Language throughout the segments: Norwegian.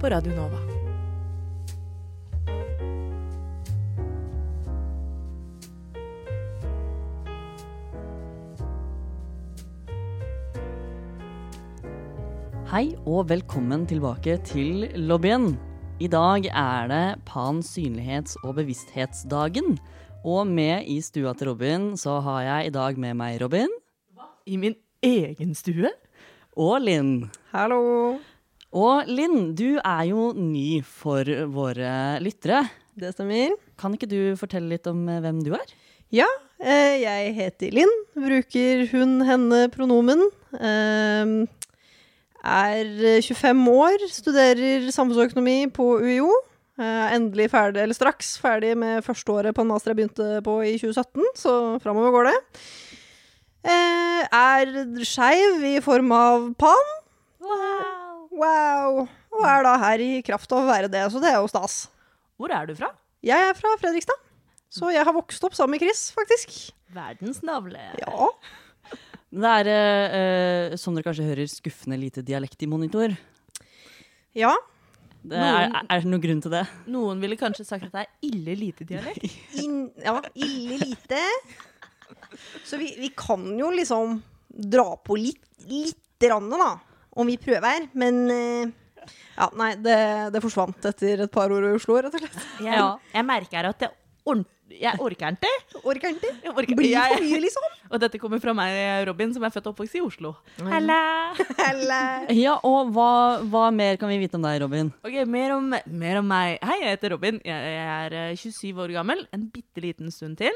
på Radio Nova. Hei og velkommen tilbake til lobbyen. I dag er det Pan synlighets- og bevissthetsdagen. Og med i stua til Robin så har jeg i dag med meg Robin I min egen stue? og Linn. Hallo. Og Linn, du er jo ny for våre lyttere. Det stemmer. Kan ikke du fortelle litt om eh, hvem du er? Ja, eh, jeg heter Linn. Bruker hun, henne, pronomen. Eh, er 25 år, studerer samfunnsøkonomi på UiO. Eh, endelig ferdig, eller straks ferdig med førsteåret på en master jeg begynte på i 2017, så framover går det. Eh, er skeiv i form av pan. Wow! Wow. Og er da her i kraft av å være det, så det er jo stas. Hvor er du fra? Jeg er fra Fredrikstad, så jeg har vokst opp sammen med Chris, faktisk. Verdens navle. Ja. Det er, eh, eh, som dere kanskje hører, skuffende lite dialekt i monitor. Ja. Det er, er det noen grunn til det? Noen ville kanskje sagt at det er ille lite dialekt. Inn, ja, ille lite. Så vi, vi kan jo liksom dra på litt, lite grann, da. Om vi prøver. Men eh, ja, nei, det, det forsvant etter et par år i Oslo, rett og slett. Ja. jeg merker at jeg, ordent- jeg orker ikke. Orker ikke. Orker, Blir for mye, liksom. og dette kommer fra meg, Robin, som er født og oppvokst i Oslo. Halla! Eller Ja, og hva, hva mer kan vi vite om deg, Robin? Ok, mer om, mer om meg. Hei, jeg heter Robin. Jeg, jeg er eh, 27 år gammel. En bitte liten stund til.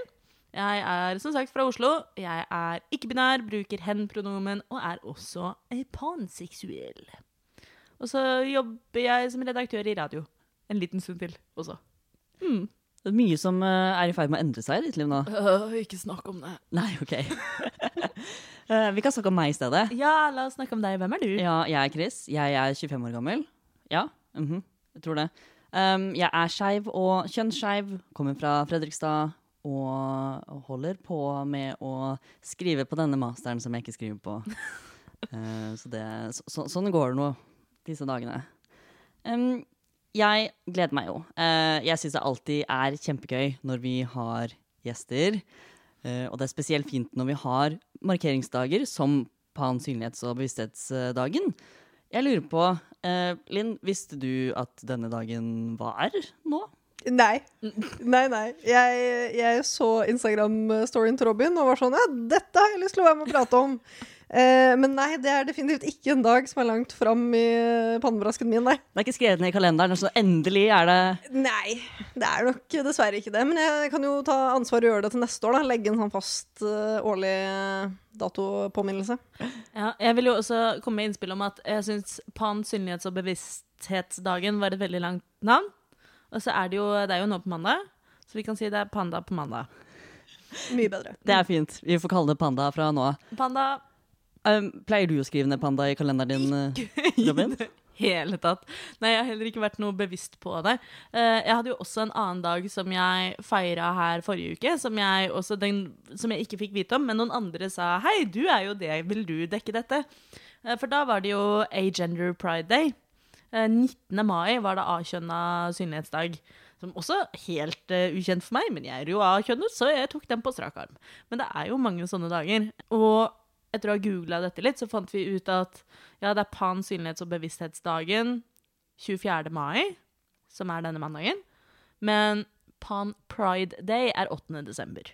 Jeg er som sagt fra Oslo. Jeg er ikke-binær, bruker hen-pronomen og er også panseksuell. Og så jobber jeg som redaktør i radio. En liten stund til også. Mm. Det er mye som eh, er i ferd med å endre seg i ditt liv nå. Uh, ikke snakk om det. Nei, ok. uh, vi kan snakke om meg i stedet. Ja, la oss snakke om deg. Hvem er du? Ja, jeg er Chris. Jeg er 25 år gammel. Ja, mhm, jeg tror det. Um, jeg er skeiv og kjønnsskeiv, kommer fra Fredrikstad og holder på med å skrive på denne masteren som jeg ikke skriver på. uh, så det, så, så, sånn går det nå disse dagene. Um, jeg gleder meg jo. Uh, jeg syns det alltid er kjempegøy når vi har gjester. Uh, og det er spesielt fint når vi har markeringsdager som Pan synlighets- og bevissthetsdagen. Jeg lurer på, Linn, visste du at denne dagen var nå? Nei. Nei, nei. Jeg, jeg så Instagram-storyen til Robin og var sånn Ja, dette har jeg lyst til å være med og prate om. Eh, men nei, det er definitivt ikke en dag som er langt fram i pannebrasken min, nei. Det er ikke skrevet ned i kalenderen, så endelig er det Nei, det er nok dessverre ikke det. Men jeg kan jo ta ansvar og gjøre det til neste år, da. Legge en sånn fast eh, årlig datopåminnelse. Ja, jeg vil jo også komme med innspill om at jeg syns Pan synlighets- og bevissthetsdagen var et veldig langt navn. Og så er det jo Det er jo nå på mandag, så vi kan si det er Panda på mandag. Mye bedre. Det er fint. Vi får kalle det panda fra nå av. Panda Um, pleier du å skrive ned panda i kalenderen din, eh, Robin? hele tatt. Nei, jeg har heller ikke vært noe bevisst på det. Eh, jeg hadde jo også en annen dag som jeg feira her forrige uke, som jeg, også den, som jeg ikke fikk vite om, men noen andre sa hei, du er jo det, vil du dekke dette? Eh, for da var det jo Agender Pride Day. Eh, 19. mai var det A-kjønna synlighetsdag. Som også helt uh, ukjent for meg, men jeg er jo A-kjønnet, så jeg tok den på strak arm. Men det er jo mange sånne dager. Og etter å ha googla dette litt, så fant vi ut at ja, det er Pan synlighets- og bevissthetsdagen 24. mai, som er denne mandagen. Men Pan Pride Day er 8. desember.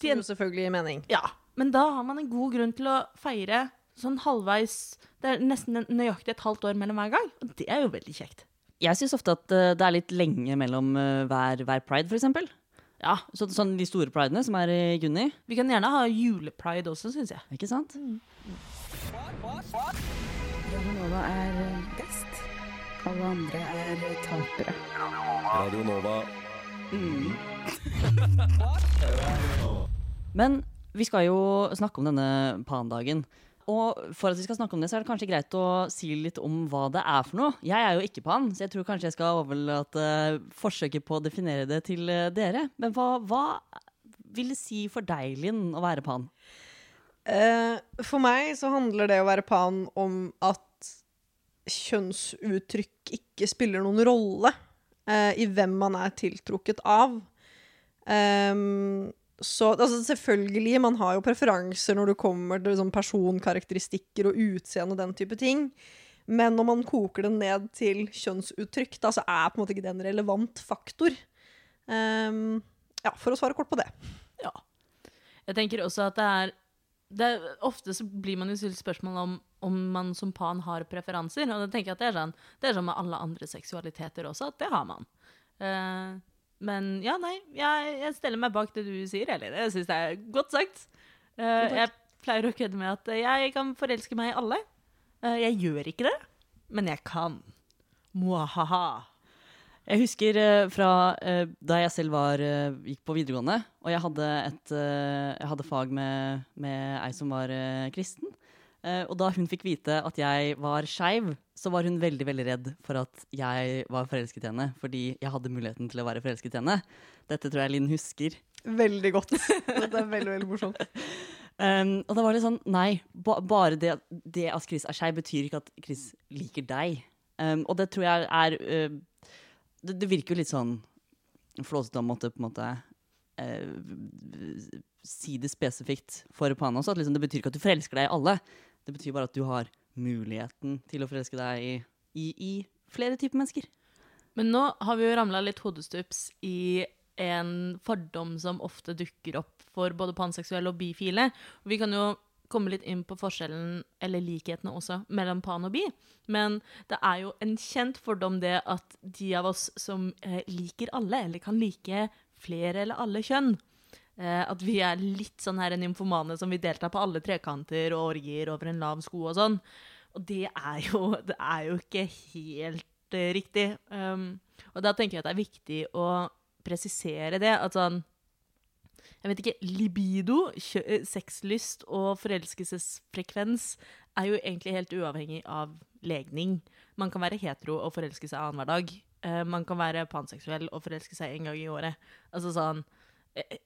Det gir jo selvfølgelig mening. Ja, men da har man en god grunn til å feire sånn halvveis Det er nesten nøyaktig et halvt år mellom hver gang, og det er jo veldig kjekt. Jeg syns ofte at eh, det er litt lenge mellom eh, hver, hver pride, for eksempel. Ja, Så, sånn de store pridene som er i juni. vi kan gjerne ha julepride også, syns jeg. Ikke sant? Radio Nova er best. Alle andre er tapere. Radio Nova. Men vi skal jo snakke om denne pandagen. Og for at vi skal snakke om det, så er det kanskje greit å si litt om hva det er for noe. Jeg er jo ikke pan, så jeg tror kanskje jeg skal overlate forsøket på å definere det til eh, dere. Men hva, hva vil det si for deg, Linn, å være pan? Eh, for meg så handler det å være pan om at kjønnsuttrykk ikke spiller noen rolle eh, i hvem man er tiltrukket av. Ehm, så altså, selvfølgelig, man har jo preferanser når det kommer til liksom, personkarakteristikker og utseende og den type ting. Men når man koker det ned til kjønnsuttrykk, da, så er på en måte ikke det en relevant faktor. Um, ja, for å svare kort på det. Ja. Jeg tenker også at det er, det er Ofte så blir man jo stilt spørsmål om om man som pan har preferanser. Og da tenker jeg at det er sånn, det er sånn med alle andre seksualiteter også, at det har man. Eh, men ja, nei, jeg, jeg steller meg bak det du sier, Elin. Jeg syns det er godt sagt. Uh, jeg pleier å kødde med at jeg kan forelske meg i alle. Uh, jeg gjør ikke det, men jeg kan. Mwahaha. Jeg husker eh, fra da jeg selv var, gikk på videregående, og jeg hadde et jeg hadde fag med, med ei som var kristen. Eh, og da hun fikk vite at jeg var skeiv, så var hun veldig veldig redd for at jeg var forelsket i henne, fordi jeg hadde muligheten til å være forelsket i henne. Dette tror jeg Linn husker. Veldig godt. Dette er veldig, veldig morsomt. Um, og da var det sånn Nei, ba bare det, det at Chris er skeiv, betyr ikke at Chris liker deg. Um, og det tror jeg er uh, det, det virker jo litt sånn flåsete å måtte på en måte uh, si det spesifikt for Pana også. At liksom, det betyr ikke at du forelsker deg i alle. Det betyr bare at du har muligheten til å forelske deg i, i, i flere typer mennesker. Men nå har vi jo ramla litt hodestups i en fordom som ofte dukker opp for både panseksuelle og bifile. Vi kan jo komme litt inn på forskjellen, eller likhetene også, mellom pan og bi. Men det er jo en kjent fordom det at de av oss som eh, liker alle, eller kan like flere eller alle kjønn, at vi er litt sånn her nymfomane som vil delta på alle trekanter og orgier over en lav sko og sånn. Og det er jo, det er jo ikke helt uh, riktig. Um, og da tenker jeg at det er viktig å presisere det. At sånn Jeg vet ikke Libido, eh, sexlyst og forelskelsesfrekvens er jo egentlig helt uavhengig av legning. Man kan være hetero og forelske seg annenhver dag. Uh, man kan være panseksuell og forelske seg en gang i året. Altså sånn eh,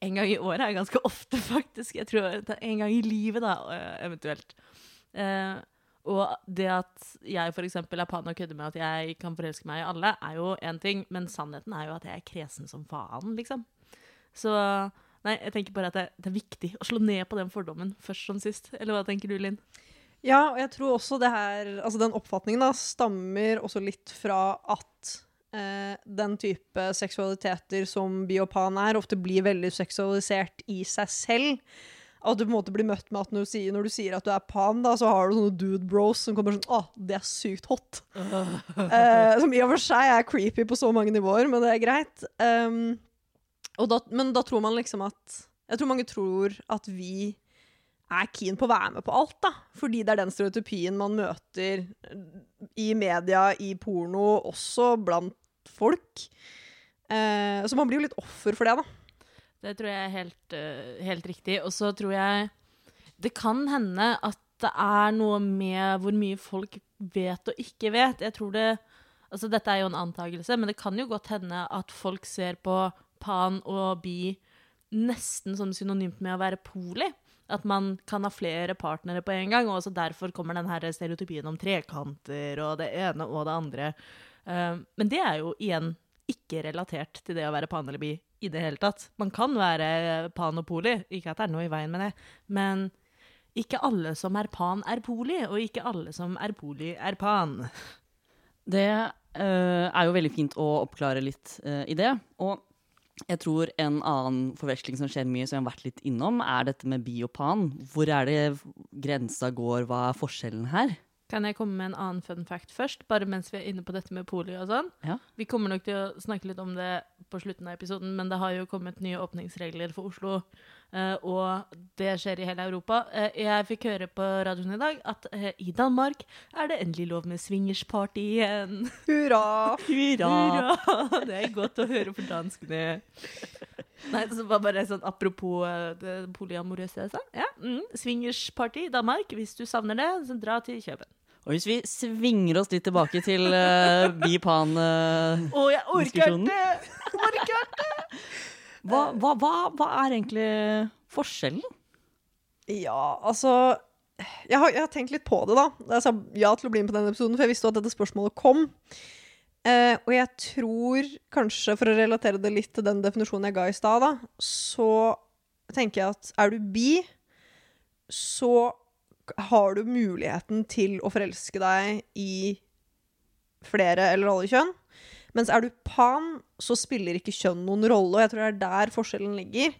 En gang i året er ganske ofte, faktisk. Jeg tror En gang i livet, da, eh, eventuelt. Eh, og det at jeg for eksempel er pan og kødder med at jeg kan forelske meg i alle, er jo én ting, men sannheten er jo at jeg er kresen som faen, liksom. Så nei, jeg tenker bare at det, det er viktig å slå ned på den fordommen først som sist. Eller hva tenker du, Linn? Ja, og jeg tror også det her Altså den oppfatningen da stammer også litt fra at eh, den type seksualiteter som biopan er, ofte blir veldig seksualisert i seg selv. At du på en måte blir møtt med at når du sier, når du sier at du er pan, da, så har du sånne dude bros som kommer sånn Å, det er sykt hot. Eh, som i og for seg er creepy på så mange nivåer, men det er greit. Um, og da, men da tror man liksom at Jeg tror mange tror at vi er keen på å være med på alt, da. Fordi det er den stereotypien man møter i media, i porno, også blant folk. Eh, så man blir jo litt offer for det, da. Det tror jeg er helt, eh, helt riktig. Og så tror jeg det kan hende at det er noe med hvor mye folk vet og ikke vet. Jeg tror det Altså, dette er jo en antakelse, men det kan jo godt hende at folk ser på pan og bi nesten som synonymt med å være poli. At man kan ha flere partnere på en gang, og også derfor kommer den her stereotypien om trekanter og det ene og det andre. Eh, men det er jo igjen ikke relatert til det å være pan eller bi i det hele tatt. Man kan være pan og poli, ikke at det er noe i veien med det, men ikke alle som er pan, er poli, og ikke alle som er poli, er pan. Det uh, er jo veldig fint å oppklare litt uh, i det. Og jeg tror en annen forveksling som skjer mye, som jeg har vært litt innom, er dette med bi og pan. Hvor er det grensa går? Hva er forskjellen her? Kan jeg komme med en annen fun fact først, bare mens vi er inne på dette med poli og sånn? Ja. Vi kommer nok til å snakke litt om det på slutten av episoden, men det har jo kommet nye åpningsregler for Oslo. eh, og det skjer i hele Europa. Eh, jeg fikk høre på radioen i dag at eh, i Danmark er det endelig lov med swingersparty igjen. Hurra! Hurra! Det er godt å høre for danskene. Nei, det var bare sånn Apropos det polyamorøse jeg sa. Ja, mm, Swingersparty i Danmark. Hvis du savner det, så dra til Kjøben. Og hvis vi svinger oss litt tilbake til uh, bipan-diskusjonen uh, Å, jeg orker ikke! det! Orker hva, hva, hva, hva er egentlig forskjellen? Ja, altså jeg har, jeg har tenkt litt på det, da. Jeg sa ja til å bli med på denne episoden, for jeg visste jo at dette spørsmålet kom. Uh, og jeg tror kanskje, for å relatere det litt til den definisjonen jeg ga i stad, da, så tenker jeg at er du bi, så har du muligheten til å forelske deg i flere eller alle kjønn. Mens er du pan, så spiller ikke kjønn noen rolle, og jeg tror det er der forskjellen ligger.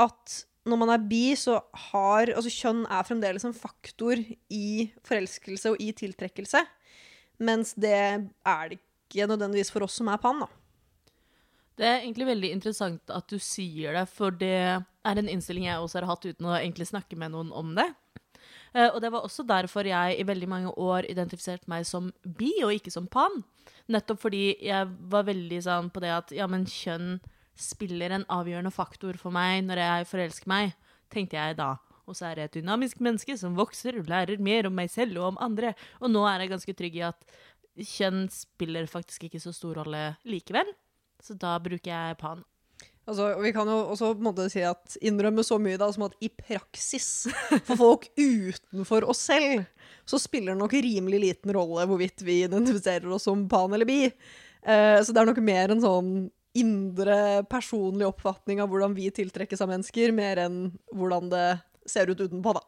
At når man er bi, så har Altså, kjønn er fremdeles en faktor i forelskelse og i tiltrekkelse. Mens det er det ikke nødvendigvis for oss som er pan, da. Det er egentlig veldig interessant at du sier det, for det er en innstilling jeg også har hatt uten å egentlig snakke med noen om det. Eh, og det var også derfor jeg i veldig mange år identifiserte meg som bi og ikke som pan. Nettopp fordi jeg var veldig sånn på det at ja, men kjønn spiller en avgjørende faktor for meg når jeg forelsker meg, tenkte jeg da. Og så er jeg et dynamisk menneske som vokser og lærer mer om meg selv og om andre. Og nå er jeg ganske trygg i at kjønn spiller faktisk ikke så stor rolle likevel. Så da bruker jeg pan. Altså, vi kan jo også på en måte si at innrømme så mye da, som at i praksis, for folk utenfor oss selv, så spiller det nok rimelig liten rolle hvorvidt vi identifiserer oss som pan eller bi. Eh, så det er nok mer en sånn indre personlig oppfatning av hvordan vi tiltrekkes av mennesker, mer enn hvordan det ser ut utenpå, da.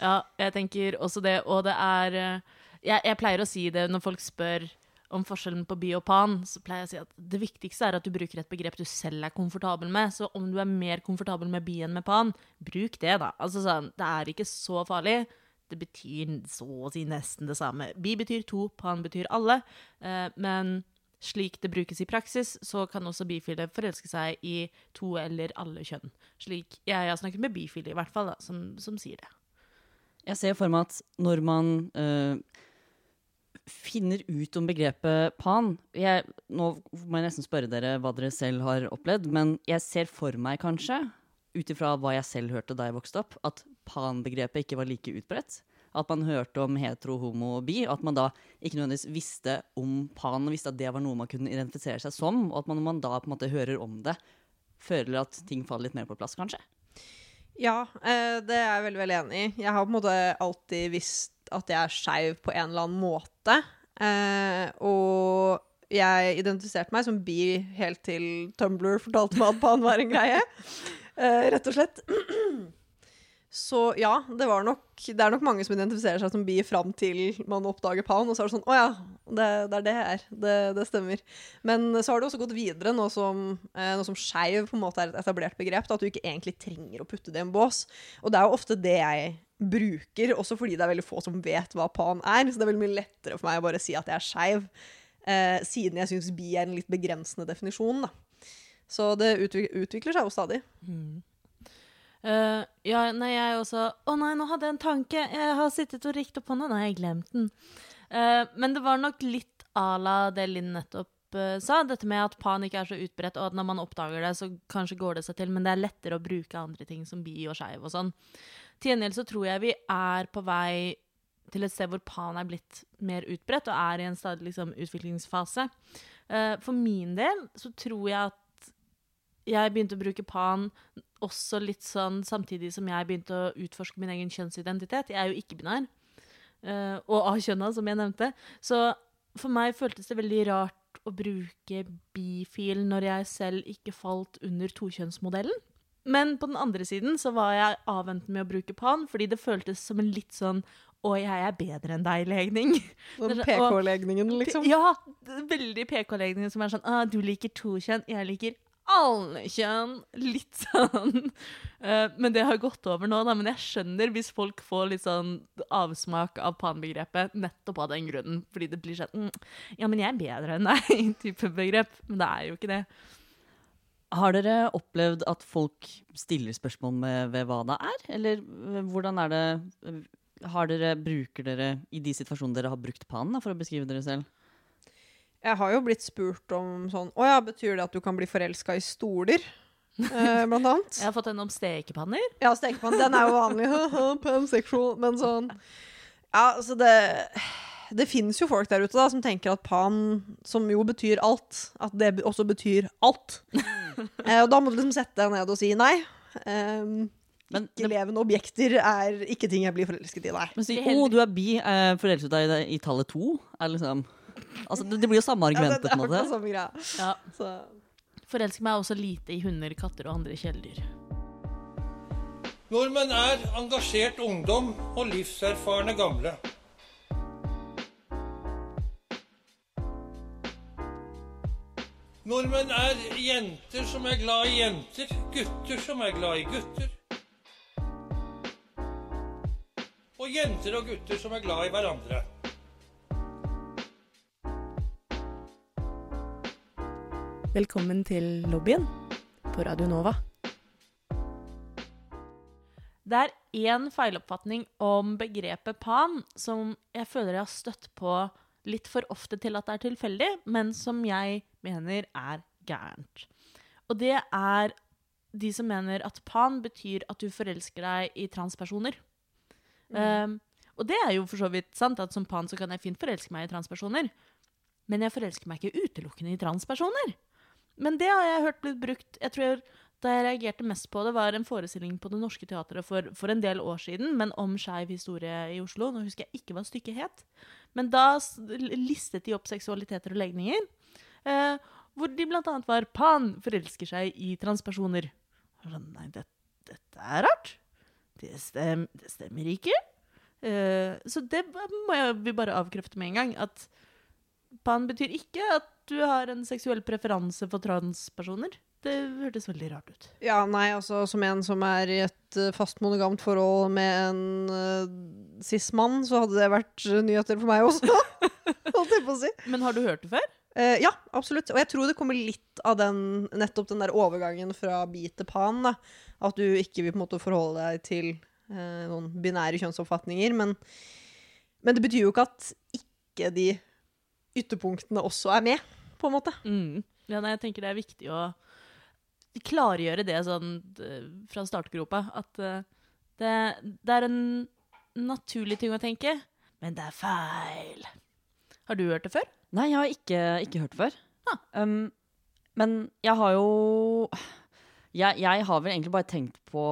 Ja, jeg tenker også det, og det er eh, jeg, jeg pleier å si det når folk spør om forskjellen på bi og pan, så pleier jeg å si at det viktigste er at du bruker et begrep du selv er komfortabel med. Så om du er mer komfortabel med bi enn med pan, bruk det, da. Altså sånn, det er ikke så farlig. Det betyr så å si nesten det samme. Bi betyr to, pan betyr alle. Eh, men slik det brukes i praksis, så kan også bifile forelske seg i to eller alle kjønn. Slik jeg har snakket med bifile, i hvert fall, da, som, som sier det. Jeg ser for meg at når man øh, finner ut om begrepet pan jeg, Nå må jeg nesten spørre dere hva dere selv har opplevd, men jeg ser for meg kanskje, ut ifra hva jeg selv hørte da jeg vokste opp, at pan-begrepet ikke var like utbredt. At man hørte om hetero, homo og bi, og at man da ikke nødvendigvis visste om pan, og visste at det var noe man kunne identifisere seg som, og at man, når man da på en måte hører om det, føler at ting faller litt mer på plass, kanskje. Ja, eh, det er jeg veldig, veldig enig i. Jeg har på en måte alltid visst at jeg er skeiv på en eller annen måte. Eh, og jeg identifiserte meg som bi helt til Tumblr fortalte meg at pan var en greie. Eh, rett og slett. Så ja, det, nok, det er nok mange som identifiserer seg som bi fram til man oppdager Pound, og så er det sånn Å ja, det, det er det jeg er. Det, det stemmer. Men så har det også gått videre, nå som, eh, som skeiv er et etablert begrep, da, at du ikke egentlig trenger å putte det i en bås. Og det er jo ofte det jeg bruker, også fordi det er veldig få som vet hva pan er. Så det er veldig mye lettere for meg å bare si at jeg er skeiv, eh, siden jeg syns bi er en litt begrensende definisjon. da. Så det utvikler seg jo stadig. Eh, ja, nei, jeg også Å nei, nå hadde jeg en tanke. Jeg har sittet og rikt opp hånda. Nei, jeg glemt den. Uh, men det var nok litt à la det Linn nettopp uh, sa. Dette med at panikk er så utbredt, og at når man oppdager det, så kanskje går det seg til. Men det er lettere å bruke andre ting som bi og skeiv og sånn. Til gjengjeld så tror jeg vi er på vei til et sted hvor pan er blitt mer utbredt og er i en stadig liksom, utviklingsfase. For min del så tror jeg at jeg begynte å bruke pan også litt sånn samtidig som jeg begynte å utforske min egen kjønnsidentitet. Jeg er jo ikke-binær. Uh, og av kjønna, som jeg nevnte. Så for meg føltes det veldig rart å bruke bifil når jeg selv ikke falt under tokjønnsmodellen. Men på den andre siden så var jeg avventende med å bruke pan, fordi det føltes som en litt sånn og jeg er bedre enn deg-legning. Sånn, PK-legningen, liksom. Ja, veldig PK-legningen som er sånn ah, Du liker to kjønn, jeg liker alle kjønn. Litt sånn. Eh, men det har gått over nå, da. Men jeg skjønner hvis folk får litt sånn avsmak av pan-begrepet nettopp av den grunnen. Fordi det blir sånn mm, Ja, men jeg er bedre enn deg, type begrep. Men det er jo ikke det. Har dere opplevd at folk stiller spørsmål med, ved hva det er? Eller eh, hvordan er det eh, har dere, Bruker dere i de situasjonene dere har brukt pan for å beskrive dere selv? Jeg har jo blitt spurt om sånn Å ja, betyr det at du kan bli forelska i stoler? Eh, blant annet. Jeg har fått en om stekepanner. Ja, stekepanner. den er jo vanlig. Pansexual. Men sånn Ja, altså det Det fins jo folk der ute da som tenker at pan, som jo betyr alt, at det også betyr alt. eh, og da må du liksom sette deg ned og si nei. Um, Men ikke levende objekter er ikke ting jeg blir forelsket i, nei. Men si, 'å, oh, du er bi, eh, forelsket deg i, i tallet to? Er liksom Altså, det, blir jo samme Ja, det, argumentet, er samme greia. Ja. Så. Forelsker meg også lite i hunder, katter og andre kjæledyr. Nordmenn er engasjert ungdom og livserfarne gamle. Nordmenn er jenter som er glad i jenter, gutter som er glad i gutter. Og jenter og gutter som er glad i hverandre. Velkommen til lobbyen på Radio Nova. Det er én feiloppfatning om begrepet pan som jeg føler jeg har støtt på litt for ofte til at det er tilfeldig, men som jeg mener er gærent. Og det er de som mener at pan betyr at du forelsker deg i transpersoner. Um, og det er jo for så vidt sant, at som pan så kan jeg fint forelske meg i transpersoner. Men jeg forelsker meg ikke utelukkende i transpersoner. Men det har jeg hørt blitt brukt Jeg tror da jeg reagerte mest på det, var en forestilling på Det Norske Teatret for, for en del år siden, men om skeiv historie i Oslo. Nå husker jeg ikke hva stykket het. Men da listet de opp seksualiteter og legninger. Eh, hvor de annet var Pan forelsker seg i transpersoner. Sånn, Nei, det, dette er rart. Det, stem, det stemmer ikke. Eh, så det må jeg, vi bare avkrefte med en gang. At pan betyr ikke at du har en seksuell preferanse for transpersoner. Det hørtes veldig rart ut. Ja, nei, altså som en som er i et eh, fast monogamt forhold med en uh, cis-mann, så hadde det vært eh, nyheter for meg også. Holdt jeg på å si. Men har du hørt det før? Uh, ja, absolutt. Og jeg tror det kommer litt av den, nettopp den der overgangen fra bi til pan. Da. At du ikke vil på en måte forholde deg til uh, noen binære kjønnsoppfatninger. Men, men det betyr jo ikke at ikke de ytterpunktene også er med, på en måte. Mm. Ja, nei, jeg tenker det er viktig å klargjøre det sånn fra startgropa. At eh, det, det er en naturlig ting å tenke, men det er feil. Har du hørt det før? Nei, jeg har ikke, ikke hørt det før. Ah. Um, men jeg har jo jeg, jeg har vel egentlig bare tenkt på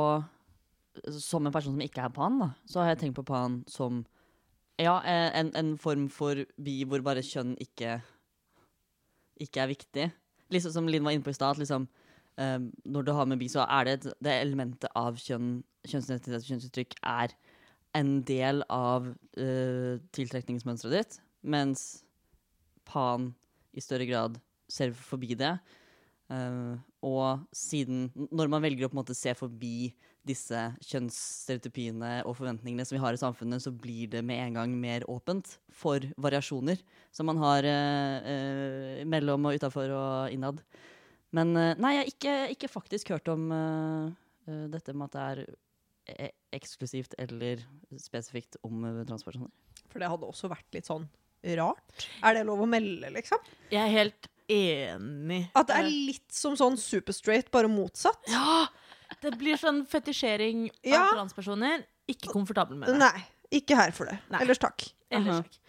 Som en person som ikke er pan, da, så har jeg tenkt på pan som ja, en, en form for bi hvor bare kjønn ikke ikke er viktig. Liksom Som Linn var inne på i stad, liksom, eh, når du har med bi, så er det det elementet av kjønn, kjønnsidentitet og kjønnsuttrykk er en del av uh, tiltrekningsmønsteret ditt, mens pan i større grad ser forbi det. Eh, og siden Når man velger å på en måte se forbi disse kjønnsstereotypiene og forventningene som vi har i samfunnet, så blir det med en gang mer åpent for variasjoner som man har eh, eh, mellom og utafor og innad. Men eh, nei, jeg har ikke, ikke faktisk hørt om eh, eh, dette med at det er e- eksklusivt eller spesifikt om transpersoner. For det hadde også vært litt sånn rart. Er det lov å melde, liksom? Jeg er helt enig. At det er litt som sånn superstraight, bare motsatt? Ja! Det blir sånn fetisjering av Ja. transpersoner. Ikke komfortabel med det. Nei. Ikke her for det. Nei. Ellers takk. Ellers takk. ikke.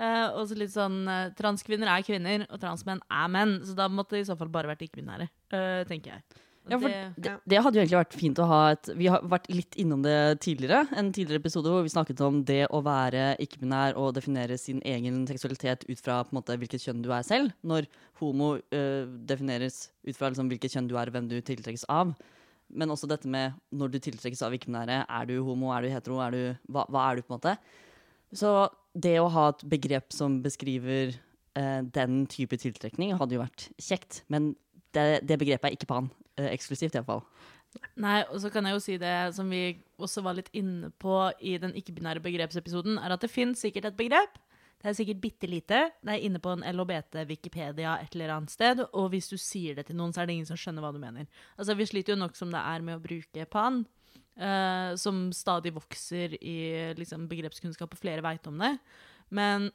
Eh, og så litt sånn eh, Transkvinner er kvinner, og transmenn er menn. Så da måtte det i så fall bare vært ikke-binære, uh, tenker jeg. Ja, for det, det, hadde jo egentlig vært fint å ha et Vi har vært litt innom det tidligere. En tidligere episode hvor vi snakket om det å være ikke-binær og definere sin egen seksualitet ut fra måte hvilket kjønn du er selv. Når homo øh, defineres ut fra liksom, hvilket kjønn du er og hvem du tiltrekkes av. Men også dette med når du tiltrekkes av ikke-binære. Er du homo, er du hetero, er du, hva, hva er du, på en måte? Så det å ha et begrep som beskriver eh, den type tiltrekning, hadde jo vært kjekt. Men det, det begrepet er ikke pan. Eh, eksklusivt, iallfall. Nei, og så kan jeg jo si det som vi også var litt inne på i den ikke-binære begrepsepisoden, er at det fins sikkert et begrep Det er sikkert bitte lite. Det er inne på en LHBT-Wikipedia et eller annet sted. Og hvis du sier det til noen, så er det ingen som skjønner hva du mener. Altså, Vi sliter jo nok som det er med å bruke pan, uh, som stadig vokser i liksom, begrepskunnskap, og flere veit om det. Men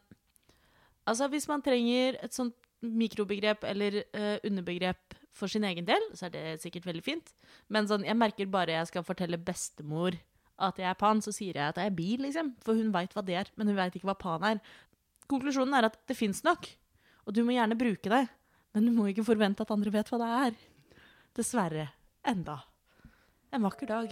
altså, hvis man trenger et sånt mikrobegrep eller uh, underbegrep for sin egen del, så er det sikkert veldig fint. Men sånn, jeg merker bare jeg skal fortelle bestemor at jeg er pan, så sier jeg at jeg er bi, liksom. For hun veit hva det er, men hun veit ikke hva pan er. Konklusjonen er at det fins nok, og du må gjerne bruke det. Men du må ikke forvente at andre vet hva det er. Dessverre. Enda. En vakker dag.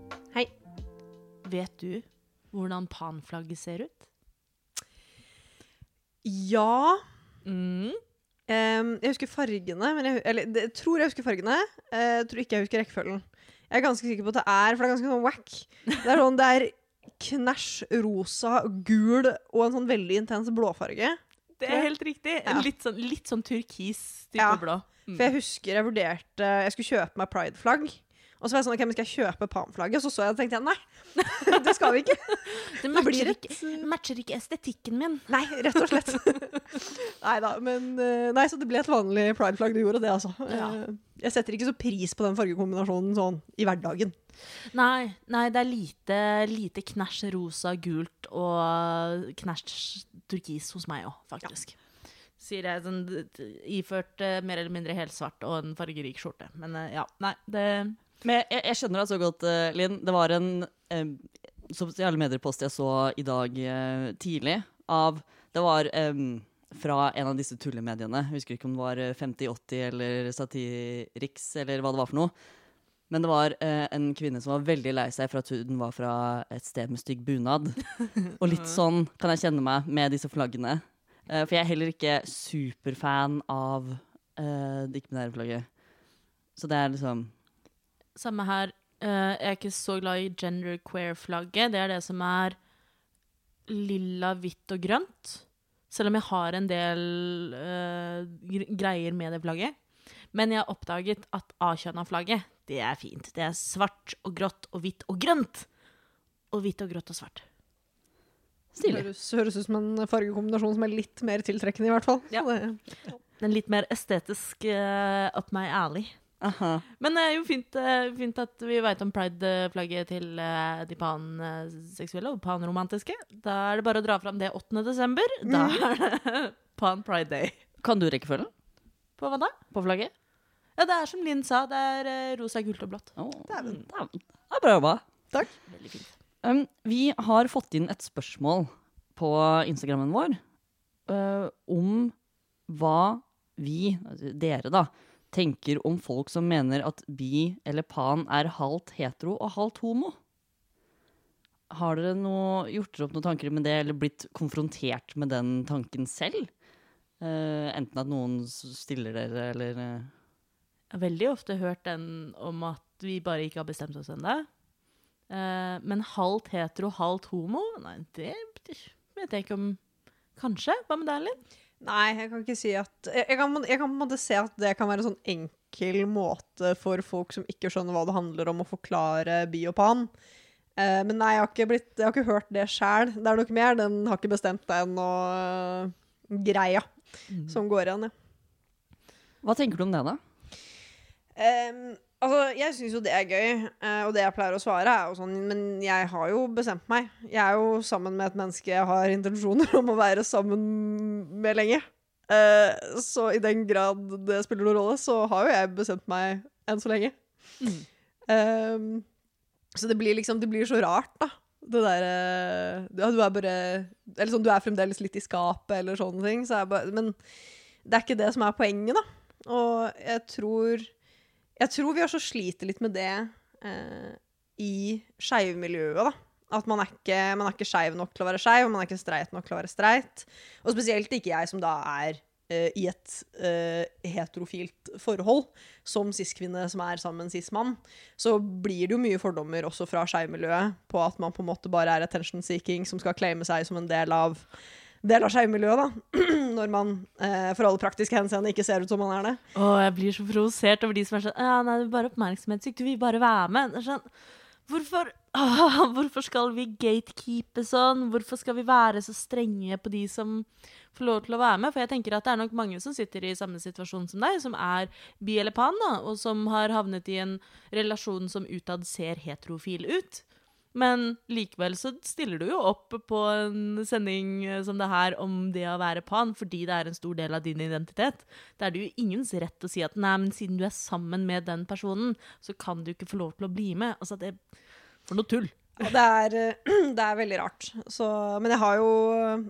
Vet du hvordan panflagget ser ut? Ja Mm. Jeg husker fargene, men jeg, eller det, jeg tror jeg husker fargene. eh, Jeg tror ikke jeg husker rekkefølgen. Jeg er ganske sikker på at det er, for det er ganske sånn wack. Det er sånn, det er knæsj rosa, gul og en sånn veldig intens blåfarge. Det er helt riktig. Ja. litt, sånn, litt sånn turkis type Ja. blå. Mm. For jeg husker jeg vurderte Jeg skulle kjøpe meg pride-flagg. Og så var jeg sånn, ok, men skal jeg kjøpe Pan-flagget? Og så så jeg og tenkte jeg, nei, det skal vi ikke. Det matcher, ikke, matcher ikke estetikken min. Nei, rett og slett. nei da, men eh, Nei, så det ble et vanlig pride-flagg. Det gjorde det, altså. Ja. Eh, Jeg setter ikke så pris på den fargekombinasjonen sånn i hverdagen. Nei, nei, det er lite, lite knæsj rosa, gult og knæsj turkis hos meg òg, faktisk. Sier jeg sånn iført uh, mer eller mindre helsvart og en fargerik skjorte. Men uh, ja, nei, det Men jeg, jeg skjønner deg så godt, eh, Linn. Det var en eh, sosiale medier-post jeg så i dag eh, tidlig av Det var eh, fra en av disse tullemediene. Jeg husker ikke om det var eh, 5080 eller Satirix eller hva det var for noe. Men det var eh, en kvinne som var veldig lei seg for at hun var fra et sted med stygg bunad. Og litt sånn kan jeg kjenne meg med disse flaggene. Eh, for jeg er heller ikke superfan av eh, det ikke-binære flagget. Så det er liksom Samme her. Uh, jeg er ikke så glad i genderqueer-flagget. Det er det som er lilla, hvitt og grønt. Selv om jeg har en del uh, greier med det flagget. Men jeg har oppdaget at A-kjønna-flagget, det er fint. Det er svart og grått og hvitt og grønt. Og hvitt og grått og svart. stilig. Høres, høres ut som en fargekombinasjon som er litt mer tiltrekkende, i hvert fall. Ja. Den litt mer estetisk uh, up my alley. Aha. Men det er jo fint, eh, fint at vi veit om pride-flagget til eh, de panseksuelle og panromantiske. Da er det bare å dra fram det 8. desember. Da er det pan pride day. Kan du rekkefølgen På hva da? på flagget? Ja, det er som Linn sa, det er eh, rosa, gult og blått. Oh, Dæven. Det er bra jobba. Veldig fint. Um, vi har fått inn et spørsmål på Instagrammen vår uh, om hva vi, altså dere da, tenker om folk som mener at bi eller pan er halvt hetero og halvt homo. Har dere noe, gjort dere opp noen tanker med det, eller blitt konfrontert med den tanken selv? Uh, enten at noen stiller dere, eller uh, Jeg har veldig ofte hørt den om at vi bare ikke har bestemt oss ennå. Uh, men halvt hetero, halvt homo? Nei, det vet jeg ikke om Kanskje? Hva med deg, Linn? Nei, jeg kan ikke si at Jeg, jeg, kan, jeg kan på en måte se at det kan være en sånn enkel måte for folk som ikke skjønner hva det handler om, å forklare biopan. Eh, men nei, jeg har ikke, blitt, jeg har ikke hørt det sjæl. Det er nok mer. Den har ikke bestemt den og uh, greia som går igjen, ja. Hva tenker du om det, da? Ehm, altså, jeg syns jo det er gøy, eh, og det jeg pleier å svare, er jo sånn Men jeg har jo bestemt meg. Jeg er jo sammen med et menneske jeg har intensjoner om å være sammen med lenge. Eh, så i den grad det spiller noen rolle, så har jo jeg bestemt meg enn så lenge. Ehm, så det blir liksom Det blir så rart, da. Det derre ja, Du er bare Eller sånn, du er fremdeles litt i skapet, eller sånne ting. Så jeg bare, men det er ikke det som er poenget, da. Og jeg tror Jeg tror vi også sliter litt med det eh, i skeivmiljøet, da. At man er ikke, man ikke skeiv nok til å være skeiv, og man er ikke streit nok til å være streit. Og spesielt ikke jeg som da er eh, i et eh, heterofilt forhold, som cis-kvinne som er sammen med cis-mann. Så blir det jo mye fordommer også fra skeivmiljøet på at man på en måte bare er attention seeking som skal claime seg som en del av del i miljøet da. Når man eh, for alle praktiske henseende ikke ser ut som man er det. Å, jeg blir så provosert over de som er sånn Ja, nei, det er bare oppmerksomhetssyk. Du vil bare være med. Det sånn Hvorfor, åh, hvorfor skal vi gatekeepe sånn? Hvorfor skal vi være så strenge på de som får lov til å være med? For jeg tenker at det er nok mange som sitter i samme situasjon som deg, som er bi eller pan, da, og som har havnet i en relasjon som utad ser heterofil ut. Men likevel så stiller du jo opp på en sending eh, som det her om det å være pan, fordi det er en stor del av din identitet. Da er det jo ingens rett å si at nei, men siden du er sammen med den personen, så kan du ikke få lov til å bli med. Altså, det For noe tull. Ja, det, er, eh, det er veldig rart. Så, men jeg har jo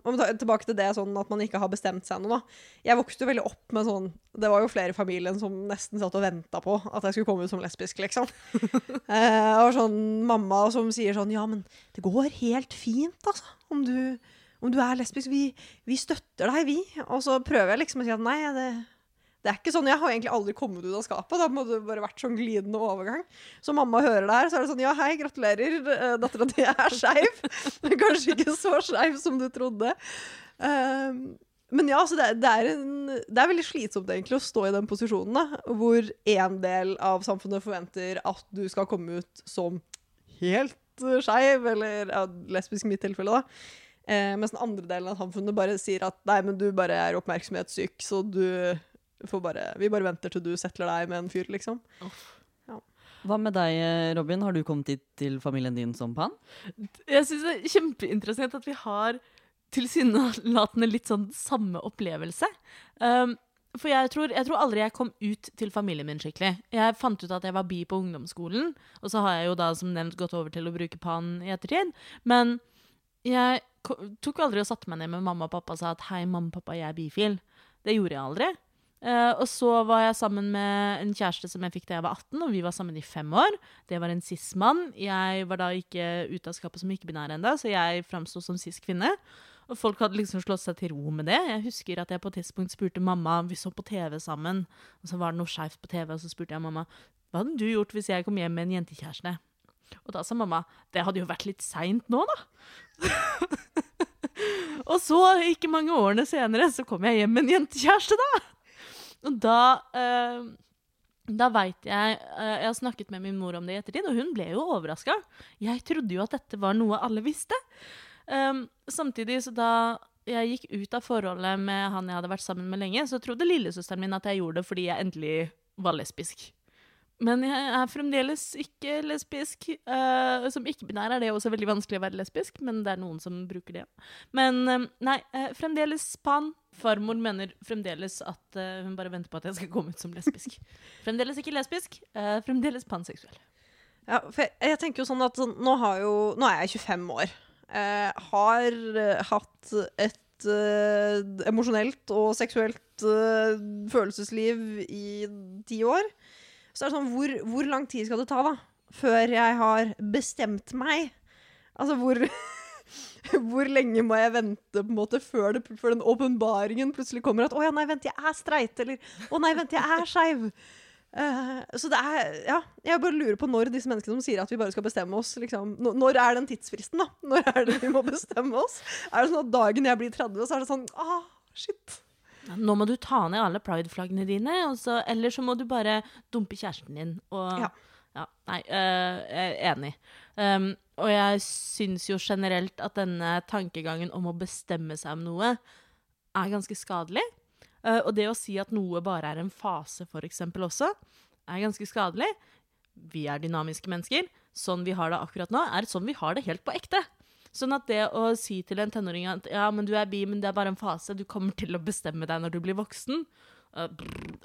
Om tilbake til det sånn at man ikke har bestemt seg ennå, da. Jeg vokste jo veldig opp med sånn Det var jo flere i familien som nesten satt og venta på at jeg skulle komme ut som lesbisk, liksom. eh, og sånn mamma som sier sånn Ja, men det går helt fint, altså. Om du, om du er lesbisk. Vi, vi støtter deg, vi. Og så prøver jeg liksom å si at nei, det det er ikke sånn, Jeg har egentlig aldri kommet ut av skapet. Da må det bare vært sånn glidende overgang. Så mamma hører det her, så er det sånn Ja, hei, gratulerer. eh, Dattera di er skeiv. Kanskje ikke så skeiv som du trodde. Um, men ja, så det, det, er en, det er veldig slitsomt egentlig å stå i den posisjonen, da, hvor en del av samfunnet forventer at du skal komme ut som helt skeiv, eller ja, lesbisk i mitt tilfelle, da. Eh, mens den andre delen av samfunnet bare sier at nei, men du bare er oppmerksomhetssyk, så du bare Vi bare venter til du settler deg med en fyr, liksom. Hva med deg, eh, Robin? Har du kommet hit til familien din som pan? Jeg syns det er kjempeinteressant at vi har tilsynelatende litt sånn samme opplevelse. Um, for jeg tror, jeg tror aldri jeg kom ut til familien min skikkelig. Jeg fant ut at jeg var bi på ungdomsskolen, og så har jeg jo da som nevnt gått over til å bruke pan i ettertid. Men jeg tok aldri og satte meg ned med mamma og pappa og sa at hei, mamma og pappa, jeg er bifil. Det gjorde jeg aldri. Eh, og så var jeg sammen med en kjæreste som jeg fikk da jeg var 18, og vi var sammen i fem år. Det var en cis-mann. Jeg var da ikke ute av skapet som ikke-binær ennå, så jeg framsto som cis-kvinne. Og folk hadde liksom slått seg til ro med det. Jeg husker at jeg på et tidspunkt spurte mamma Vi så på TV sammen, og så var det noe skeivt på TV, og så spurte jeg mamma hva hadde du gjort hvis jeg kom hjem med en jentekjæreste. Og da sa mamma det hadde jo vært litt seint nå, da. og så, ikke mange årene senere, så kom jeg hjem med en jentekjæreste, da. Og da uh, Da veit jeg eh, Jeg har snakket med min mor om det i ettertid, og hun ble jo overraska. Jeg trodde jo at dette var noe alle visste. Um, samtidig, så da jeg gikk ut av forholdet med han jeg hadde vært sammen med lenge, så trodde lillesøsteren min at jeg gjorde det fordi jeg endelig var lesbisk. Men jeg er fremdeles ikke lesbisk. Uh, som ikke-binær er det også veldig vanskelig å være lesbisk, men det er noen som bruker det. Men uh, nei, uh, fremdeles pan. Farmor mener fremdeles at hun bare venter på at jeg skal komme ut som lesbisk. fremdeles ikke lesbisk, fremdeles panseksuell. Ja, for jeg, jeg tenker jo sånn at sånn, nå, har jo, nå er jeg 25 år. Har hatt et emosjonelt og seksuelt følelsesliv i ti år. Så er det sånn, hvor, hvor lang tid skal det ta, da? Før jeg har bestemt meg? Altså, hvor Hvor lenge må jeg vente på en måte før, det, før den åpenbaringen plutselig kommer at 'Å ja, nei, vent, jeg er streit', eller 'Å nei, vent, jeg er skeiv'. Uh, så det er Ja, jeg bare lurer på når disse menneskene som sier at vi bare skal bestemme oss, liksom Når, er den tidsfristen, da? Når er det vi må bestemme oss? Er det sånn at dagen jeg blir 30, så er det sånn Ah, shit. Nå må du ta ned alle pride-flaggene dine, så, eller så må du bare dumpe kjæresten din. Og, Ja. ja, nei, øh, jeg er enig. Um, og jeg syns jo generelt at denne tankegangen om å bestemme seg om noe er ganske skadelig. Uh, og det å si at noe bare er en fase, eksempel, også, er ganske skadelig. Vi er dynamiske mennesker. Sånn vi har det akkurat nå, er sånn vi har det helt på ekte. Sånn at det å si til en tenåring at ja, men du er bi, men det er bare en fase, du kommer til å bestemme deg når du blir voksen, uh,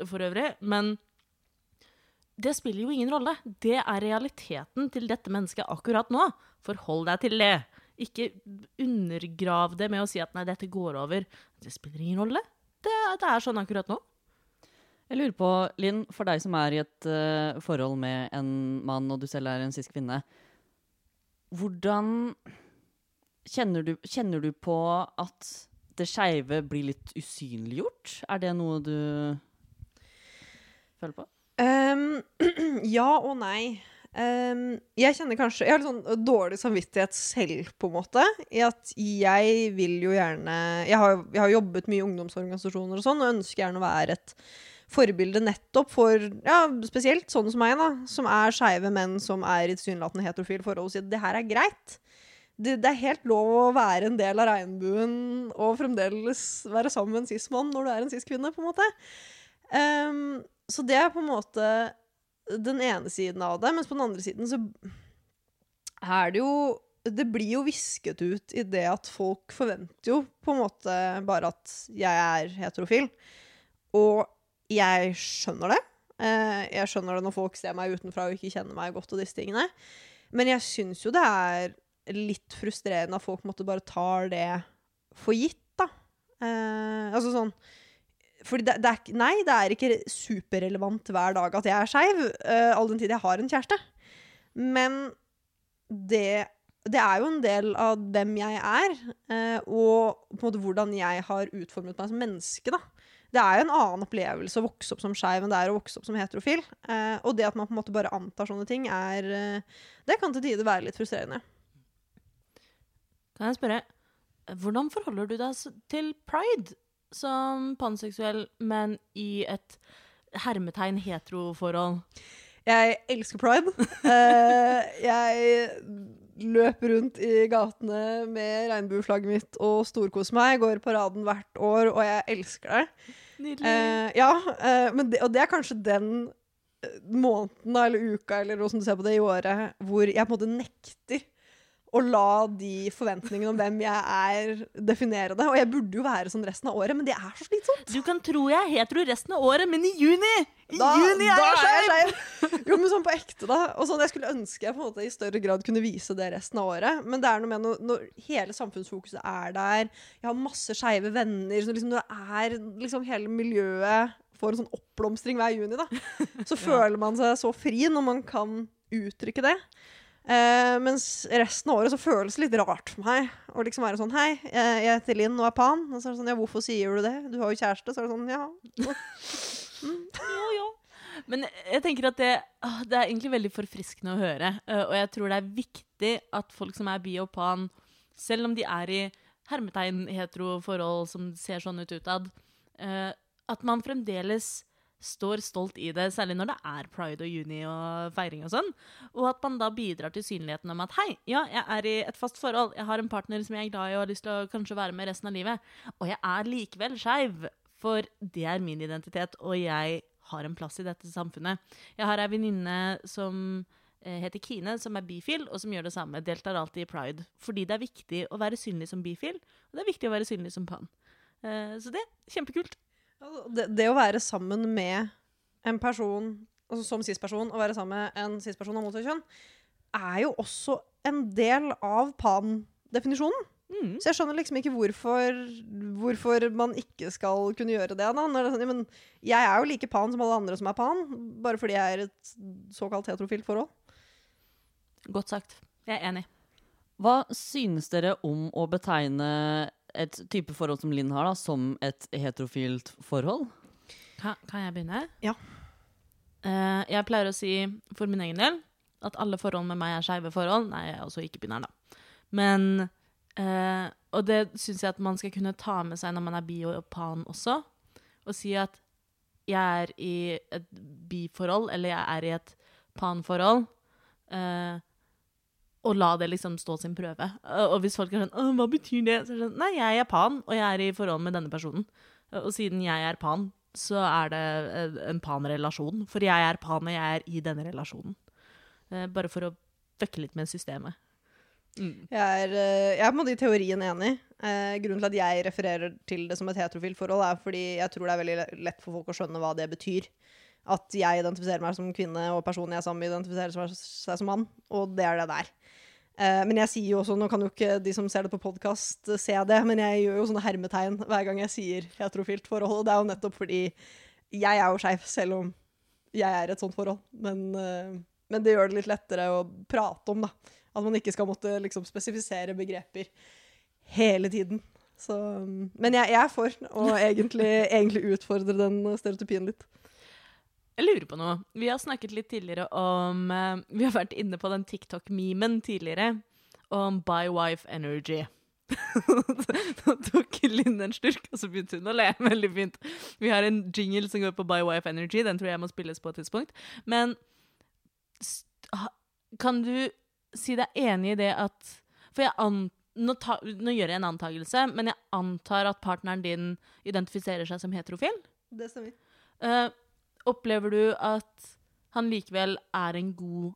for øvrig, men det spiller jo ingen rolle. Det er realiteten til dette mennesket akkurat nå. Forhold deg til det. Ikke undergrav det med å si at nei, dette går over. Det spiller ingen rolle. Det, det er sånn akkurat nå. Jeg lurer på, Linn, for deg som er i et uh, forhold med en mann, og du selv er en cis kvinne, Hvordan kjenner du, kjenner du på at det skeive blir litt usynliggjort? Er det noe du føler på? Um, ja og nei. Um, jeg kjenner kanskje Jeg har litt sånn dårlig samvittighet selv, på en måte. I at jeg vil jo gjerne Jeg har, jeg har jobbet mye i ungdomsorganisasjoner og sånn, og ønsker gjerne å være et forbilde nettopp for ja, spesielt sånne som meg, da, som er skeive menn som er i tilsynelatende heterofil forhold, og sier at det her er greit. Det, det er helt lov å være en del av regnbuen og fremdeles være sammen med en cis-mann når du er en cis-kvinne, på en måte. Um, så det er på en måte den ene siden av det, mens på den andre siden så er det jo Det blir jo visket ut i det at folk forventer jo på en måte bare at jeg er heterofil. Og jeg skjønner det. Eh, Jeg skjønner det når folk ser meg utenfra og ikke kjenner meg godt og disse tingene. Men jeg syns jo det er litt frustrerende at folk måtte bare tar det for gitt, da. Eh, altså sånn fordi det, det er, Nei, det er ikke superrelevant hver dag at jeg er skeiv, eh, all den tid jeg har en kjæreste. Men det, det er jo en del av hvem jeg er, eh, og på en måte hvordan jeg har utformet meg som menneske. da. Det er jo en annen opplevelse å vokse opp som skeiv enn det er å vokse opp som heterofil. Eh, og det at man på en måte bare antar sånne ting, er eh, Det kan til tider være litt frustrerende. Kan jeg spørre, hvordan forholder du deg til pride som panseksuell, men i et hermetegn heteroforhold? Jeg elsker pride. Eh, jeg løper rundt i gatene med regnbueflagget mitt og storkoser meg. Jeg Går paraden hvert år, og jeg elsker det. Nydelig. Eh, ja, uh, men det, og det er kanskje den måneden eller uka eller som du ser på det i året, hvor jeg på en måte nekter å la de forventningene om hvem jeg er, definere det. Og jeg burde jo være sånn resten av året, men det er så slitsomt. Du kan tro jeg er hetero resten av året, men i juni I Da, juni er jeg skeiv! Jo, men sånn på ekte, da. Og sånn, jeg skulle ønske jeg på en måte i større grad kunne vise det resten av året. Men det er noe med når, når hele samfunnsfokuset er der, jeg har masse skeive venner, så liksom det er liksom hele miljøet får en sånn oppblomstring hver juni, da. Så føler man seg så fri når man kan uttrykke det. Eh, mens resten av året så føles det litt rart for meg å liksom være sånn Hei, jeg heter Linn og er pan. Og så er det sånn Ja, hvorfor sier du det? Du har jo kjæreste. Så er det sånn Ja. Mm. ja, ja. Men jeg tenker at det, det er egentlig veldig forfriskende å høre. eh, Og jeg tror det er viktig at folk som er bi og pan, selv om de er i hermetegn hetero forhold som ser sånn ut utad, eh, at man fremdeles står stolt i det, særlig når det er pride og juni og feiring og sånn. Og at man da bidrar til synligheten om at hei, ja, jeg er i et fast forhold, jeg har en partner som jeg er glad i og har lyst til å kanskje være med resten av livet, og jeg er likevel skeiv, for det er min identitet, og jeg har en plass i dette samfunnet. Jeg har ei venninne som eh, heter Kine, som er bifil, og som gjør det samme. Deltar alltid i pride. Fordi det er viktig å være synlig som bifil, og det er viktig å være synlig som pan. Eh, så det kjempekult. Altså, Det, det å være sammen med en person, altså som cis-person, å være sammen med en cis-person av motsatt kjønn, er jo også en del av pan-definisjonen. Mm. Så jeg skjønner liksom ikke hvorfor, hvorfor man ikke skal kunne gjøre det. da. Når det er sånn, men jeg er jo like pan som alle andre som er pan, bare fordi jeg er et såkalt heterofilt forhold. Godt sagt. Jeg er enig. Hva synes dere om å betegne et type forhold som Linn har, da, som et heterofilt forhold? Kan, kan jeg begynne? Ja. Uh, jeg pleier å si for min egen del at alle forhold med meg er skeive forhold. Nei, jeg er også ikke-binær, da. Men uh, Og det syns jeg at man skal kunne ta med seg når man er bi og pan også. Og si at jeg er i et biforhold, eller jeg er i et panforhold. Eh, og la det liksom stå sin prøve. Og hvis folk er sånn 'Hva betyr det?' Så er det sånn Nei, jeg er pan, og jeg er i forhold med denne personen. Og siden jeg er pan, så er det eh, en pan-relasjon. For jeg er pan, og jeg er i denne relasjonen. Eh, Bare for å fucke litt med systemet. Mm. Jeg er, eh, jeg er på en måte i teorien enig. Grunnen til at jeg refererer til det som et heterofilt forhold, er fordi jeg tror det er veldig lett for folk å skjønne hva det betyr. At jeg identifiserer meg som kvinne, og personen jeg er sammen med, identifiserer seg som mann. Og det er det der. Eh, men jeg sier jo også, nå kan jo ikke de som ser det på podkast, se det, men jeg gjør jo sånne hermetegn hver gang jeg sier heterofilt forhold. Det er jo nettopp fordi jeg er jo skeiv, selv om jeg er et sånt forhold. Men eh, men det gjør det litt lettere å prate om, da. At man ikke skal måtte liksom spesifisere begreper hele tiden. Så, mm, men jeg, jeg er for å egentlig, egentlig utfordre den stereotypien litt. Jeg lurer på noe. Vi har snakket litt tidligere om eh, Vi har vært inne på den TikTok-memen tidligere om By Wife Energy. Nå tok Linn en slurk, og så begynte hun å le. Veldig fint. Vi har en jingle som går på By Wife Energy. Den tror jeg må spilles på et tidspunkt. Men kan du si deg enig i det at For jeg an, nå, ta, nå gjør jeg en antakelse, men jeg antar at partneren din identifiserer seg som heterofil? Det stemmer. Eh, opplever du at han likevel er en god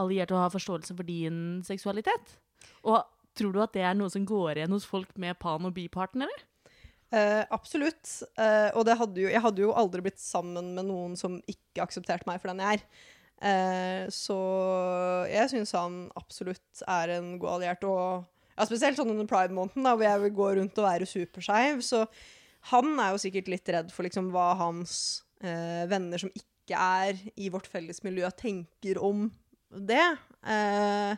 alliert og har forståelse for din seksualitet? Og tror du at det er noe som går igjen hos folk med pan- og bipartnere? Eh, absolutt. Eh, og hadde jo, jeg hadde jo aldri blitt sammen med noen som ikke aksepterte meg for den jeg er. Eh, så jeg syns han absolutt er en god alliert. Og ja, spesielt sånn under pride-måneden, hvor jeg vil gå rundt og være superskeiv. Så han er jo sikkert litt redd for liksom, hva hans eh, venner som ikke er i vårt felles miljø, tenker om det. Eh,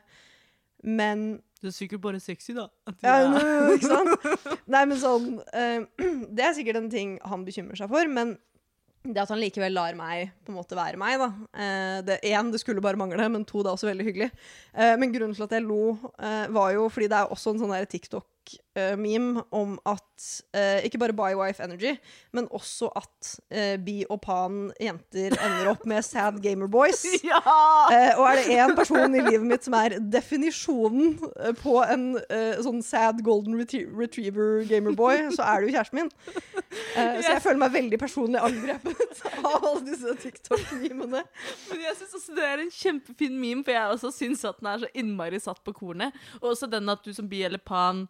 men Du er sikkert bare sexy, da. Ja, no, ikke sant? Nei, men sånn eh, Det er sikkert en ting han bekymrer seg for, men det at han likevel lar meg på en måte være meg, da. Eh, det, en, det skulle bare mangle, men to, det er også veldig hyggelig. Eh, men grunnen til at jeg lo, eh, var jo fordi det er også en sånn der TikTok-meme om at uh, ikke bare by Wife Energy, men også at uh, bi og pan jenter ender opp med sad gamer boys. Ja! Og er det én person i livet mitt som er definisjonen på en sånn sad golden retriever gamer boy, så er det jo kjæresten min. Yes. så jeg føler meg veldig personlig angrepet av alle disse TikTok-mimene. Men jeg synes også det er en kjempefin meme, for jeg også syns at den er så innmari satt på kornet. Og også den at du som bi eller pan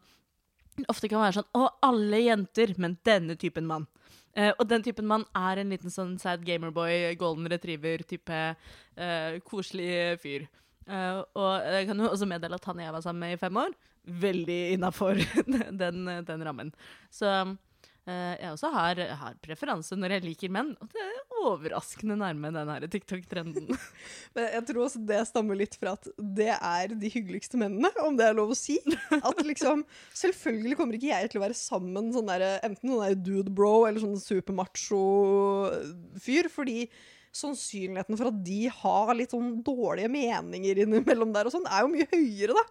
ofte kan være sånn Å, alle jenter, men denne typen mann. Uh, og den typen mann er en liten sånn sad gamerboy, golden retriever-type uh, koselig fyr. Uh, og jeg kan jo også meddele at han og jeg var sammen med i fem år, veldig innafor den, den rammen. Så eh, jeg også har, har preferanse når jeg liker menn, og det er overraskende nærme den her TikTok-trenden. Men jeg tror også det stammer litt fra at det er de hyggeligste mennene, om det er lov å si. At liksom, Selvfølgelig kommer ikke jeg til å være sammen sånn der, enten sånn dude bro eller sånn supermacho fyr, fordi sannsynligheten for at de har litt sånn dårlige meninger innimellom der og sånn, er jo mye høyere da,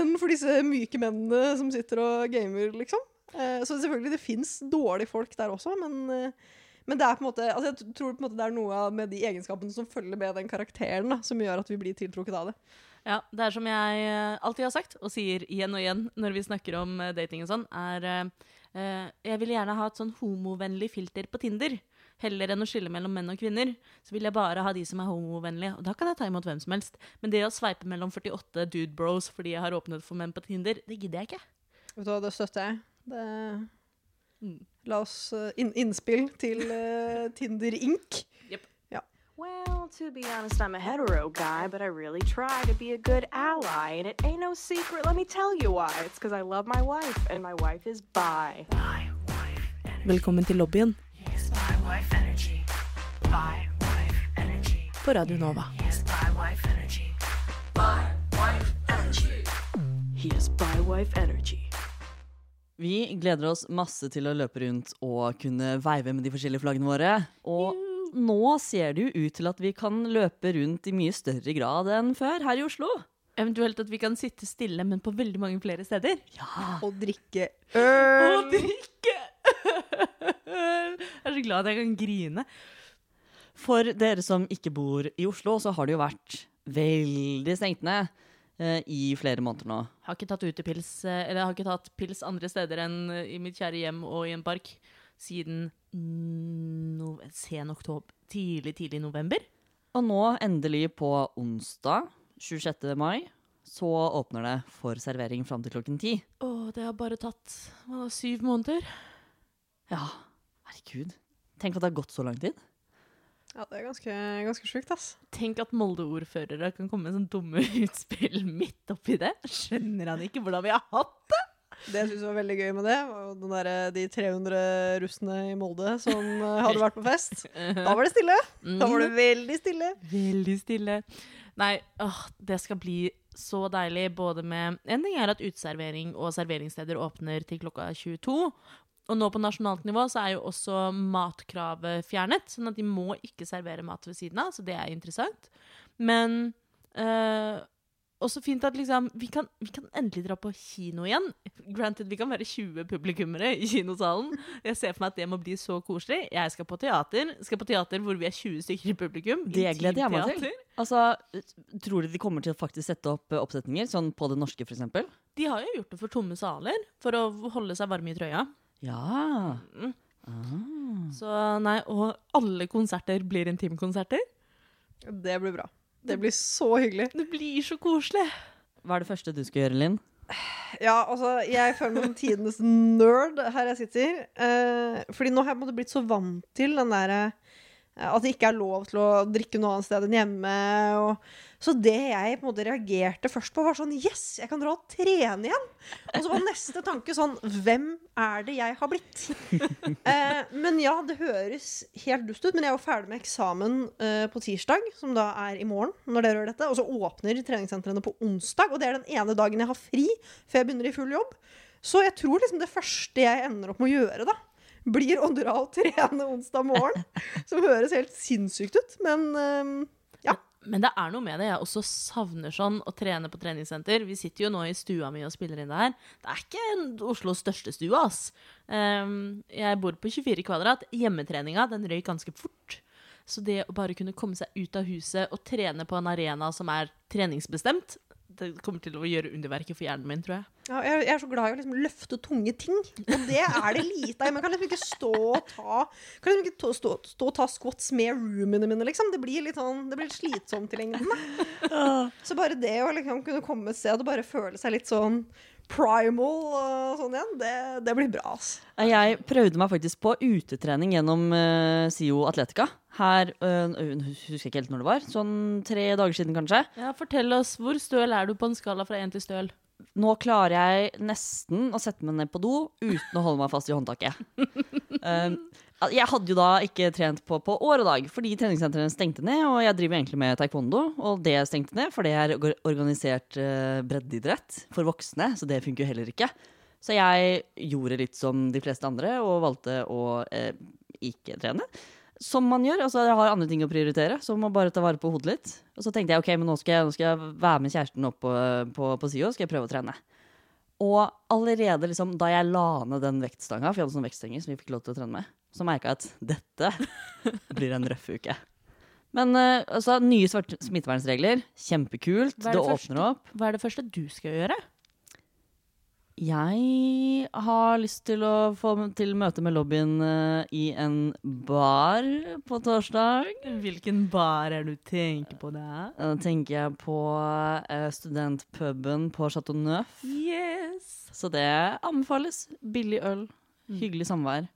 enn for disse myke mennene som sitter og gamer, liksom. Eh, Så selvfølgelig, det fins dårlige folk der også, men eh, men det er på en måte, altså jeg tror på en måte det er noe med de egenskapene som følger med den karakteren, da, som gjør at vi blir tiltrukket av det. Ja, det er som jeg eh, alltid har sagt, og sier igjen og igjen når vi snakker om dating og sånn, er Jeg vil gjerne ha et sånn homovennlig filter på Tinder. Heller enn å skille mellom menn og kvinner, så vil jeg bare ha de som er homovennlige. Og da kan jeg ta imot hvem som helst. Men det å sveipe mellom 48 dude bros fordi jeg har åpnet for menn på Tinder, det gidder jeg ikke. Vet du hva, det støtter jeg. Det... Mm. La oss eh, inn innspill til uh, Tinder Inc. Well, to be honest, I'm a hetero guy, but I really try to be a good ally. And it ain't no secret, let me tell you why. It's because I love my wife, and my wife is bi. Velkommen til lobbyen Yes, bi wife energy. Bi wife energy. på Radio Nova. Yes, bi wife energy. Bi wife energy. He is bi wife energy. Vi gleder oss masse til å løpe rundt og kunne veive med de forskjellige flaggene våre. Og nå ser det jo ut til at vi kan løpe rundt i mye større grad enn før her i Oslo. Eventuelt at vi kan sitte stille, men på veldig mange flere steder. Ja. Og drikke Og øl. drikke! jeg er så glad at jeg kan grine. For dere som ikke bor i Oslo, så har det jo vært veldig stengt ned i flere måneder nå. Har ikke tatt utepils, eh, eller har ikke tatt pils andre steder enn eh, i mitt kjære hjem og i en park siden no, sen oktober, tidlig, tidlig november. Og nå, endelig på onsdag 26. mai, så åpner det for servering fram til klokken ti. Å, det har bare tatt hva, syv måneder. Ja, herregud. Tenk at det har gått så lang tid. Ja, det er ganske, ganske sjukt, ass. Tenk at Molde-ordførere kan komme med sånne dumme utspill midt oppi det. Skjønner han ikke hvordan vi har hatt det? Det jeg syns var veldig gøy med det, var den derre de 300 russene i Molde som eh, hadde vært på fest. Da var det stille. Da var det veldig stille. Veldig stille. Nei, åh, det skal bli så deilig både med En ting er at uteservering og serveringssteder åpner til klokka 22. Og nå på nasjonalt nivå så er jo også matkravet fjernet, sånn at de må ikke servere mat ved siden av, så det er interessant. Men øh, også fint at liksom vi kan, vi kan endelig dra på kino igjen. Granted, vi kan være 20 publikummere i kinosalen. Jeg ser for meg at det må bli så koselig. Jeg skal på teater. Skal på teater hvor vi er 20 stykker i publikum. Det gleder jeg meg til. Altså, tror du de kommer til å faktisk sette opp eh, oppsetninger, sånn på det norske f.eks.? De har jo gjort det for tomme saler, for å holde seg varme i trøya. Ja. Så nei, Og alle konserter blir intimkonserter. Det blir bra. Det blir så hyggelig. Det blir så koselig. Hva er det første du skal gjøre, Linn? Ja, altså, jeg føler meg som tidenes nerd her jeg sitter. Eh, fordi nå har jeg på en måte blitt så vant til den derre eh, At det ikke er lov til å drikke noe annet sted enn hjemme. Og, så det jeg på en måte reagerte først på, var sånn Yes, jeg kan dra og trene igjen! Og så var neste tanke sånn Hvem er det jeg har blitt? eh, men ja, det høres helt dust ut. Men jeg er jo ferdig med eksamen eh, på tirsdag, som da er i morgen. når dere gjør dette, Og så åpner treningssentrene på onsdag, og det er den ene dagen jeg har fri før jeg begynner i full jobb. Så jeg tror liksom det første jeg ender opp med å gjøre, da, blir å dra og trene onsdag morgen. Som høres helt sinnssykt ut, men eh. Men det er noe med det. Jeg også savner sånn å trene på treningssenter. Vi sitter jo nå i stua mi og spiller inn det her. Det er ikke Oslos største stue, ass. Um, jeg bor på 24 kvadrat. Hjemmetreninga den røyk ganske fort. Så det å bare kunne komme seg ut av huset og trene på en arena som er treningsbestemt, det kommer til å gjøre underverket for hjernen min, tror jeg. Ja, jeg, jeg er så glad i å liksom løfte tunge ting, og det er det lite av. Man kan liksom ikke stå og ta Kan liksom ikke stå, stå og ta squats med roomene mine, liksom. Det blir litt sånn Det blir slitsomt i lengden. da. Så bare det å liksom kunne komme et sted og bare føle seg litt sånn primal og sånn igjen, det, det blir bra, ass. Jeg prøvde meg faktisk på utetrening gjennom uh, SIO Atletica. Her uh, husker ikke helt når det var. Sånn tre dager siden, kanskje. Ja, Fortell oss, hvor støl er du på en skala fra én til støl? Nå klarer jeg nesten å sette meg ned på do uten å holde meg fast i håndtaket. Um, jeg hadde jo da ikke trent på på år og dag, fordi treningssentrene stengte ned. Og jeg driver egentlig med taekwondo, og det stengte ned, for det er organisert uh, breddeidrett for voksne, så det funker jo heller ikke. Så jeg gjorde litt som de fleste andre, og valgte å eh, ikke trene. Som man gjør. altså Jeg har andre ting å prioritere, så må bare ta vare på hodet litt. Og så tenkte jeg ok, men nå skal jeg, nå skal jeg være med kjæresten opp på, på, på SIO, skal jeg prøve å trene. Og allerede liksom, da jeg la ned den vektstanga, for jeg hadde sånne vektstenger som vi fikk lov til å trene med, så merka jeg at dette blir en røff uke. Men uh, altså, nye smittevernregler, kjempekult. Er Det, åpner første? opp. Hva er det første du skal gjøre? Jeg har lyst til å få til møte med lobbyen uh, i en bar på torsdag. Hvilken bar er det du tenker på da? Da tenker jeg på eh, studentpuben på Chateau Neuf. Yes! Så det anbefales. Billig øl, hyggelig samvær.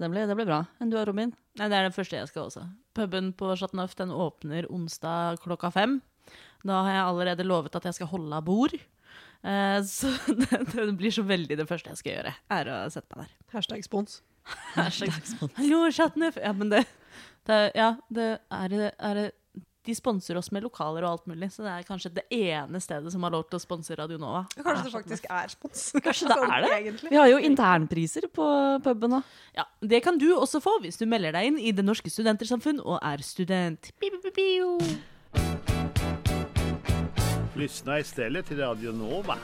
Det ble, det ble bra. Enn du og Robin? Nei, Det er det første jeg skal også. Puben på Neuf den åpner onsdag klokka fem. Da har jeg allerede lovet at jeg skal holde av bord. Eh, så det, det blir så veldig det første jeg skal gjøre, er å sette meg der. Hashtag spons. Hashtag Hallo, Chateau Neuf! Ja, men det, det Ja, det er, er det De sponser oss med lokaler og alt mulig, så det er kanskje det ene stedet som har lov til å sponse Radio Nova. Kanskje det faktisk er spons. Kanskje det er det? Vi har jo internpriser på puben òg. Ja, Det kan du også få hvis du melder deg inn i Det Norske Studentersamfunn og er student. Lysna i stedet bio. Lyssna istället till Radio Nova.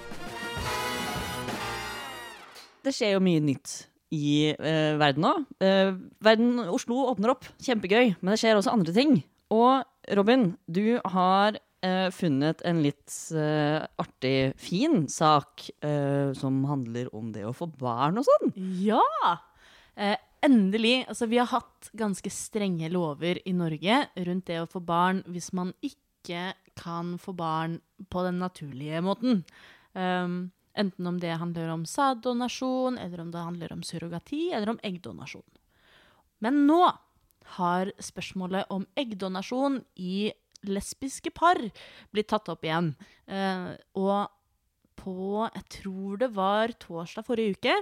Det skjer jo mye nytt i uh, verden nå. Uh, verden, Oslo åpner opp, kjempegøy, men det skjer også andre ting. Og Robin, du har eh, funnet en litt eh, artig, fin sak eh, som handler om det å få barn og sånn. Ja! Eh, endelig. Altså, vi har hatt ganske strenge lover i Norge rundt det å få barn hvis man ikke kan få barn på den naturlige måten. Um, enten om det handler om sæddonasjon, eller om det handler om surrogati, eller om eggdonasjon. Men nå har spørsmålet om eggdonasjon i lesbiske par blitt tatt opp igjen. Eh, og på Jeg tror det var torsdag forrige uke.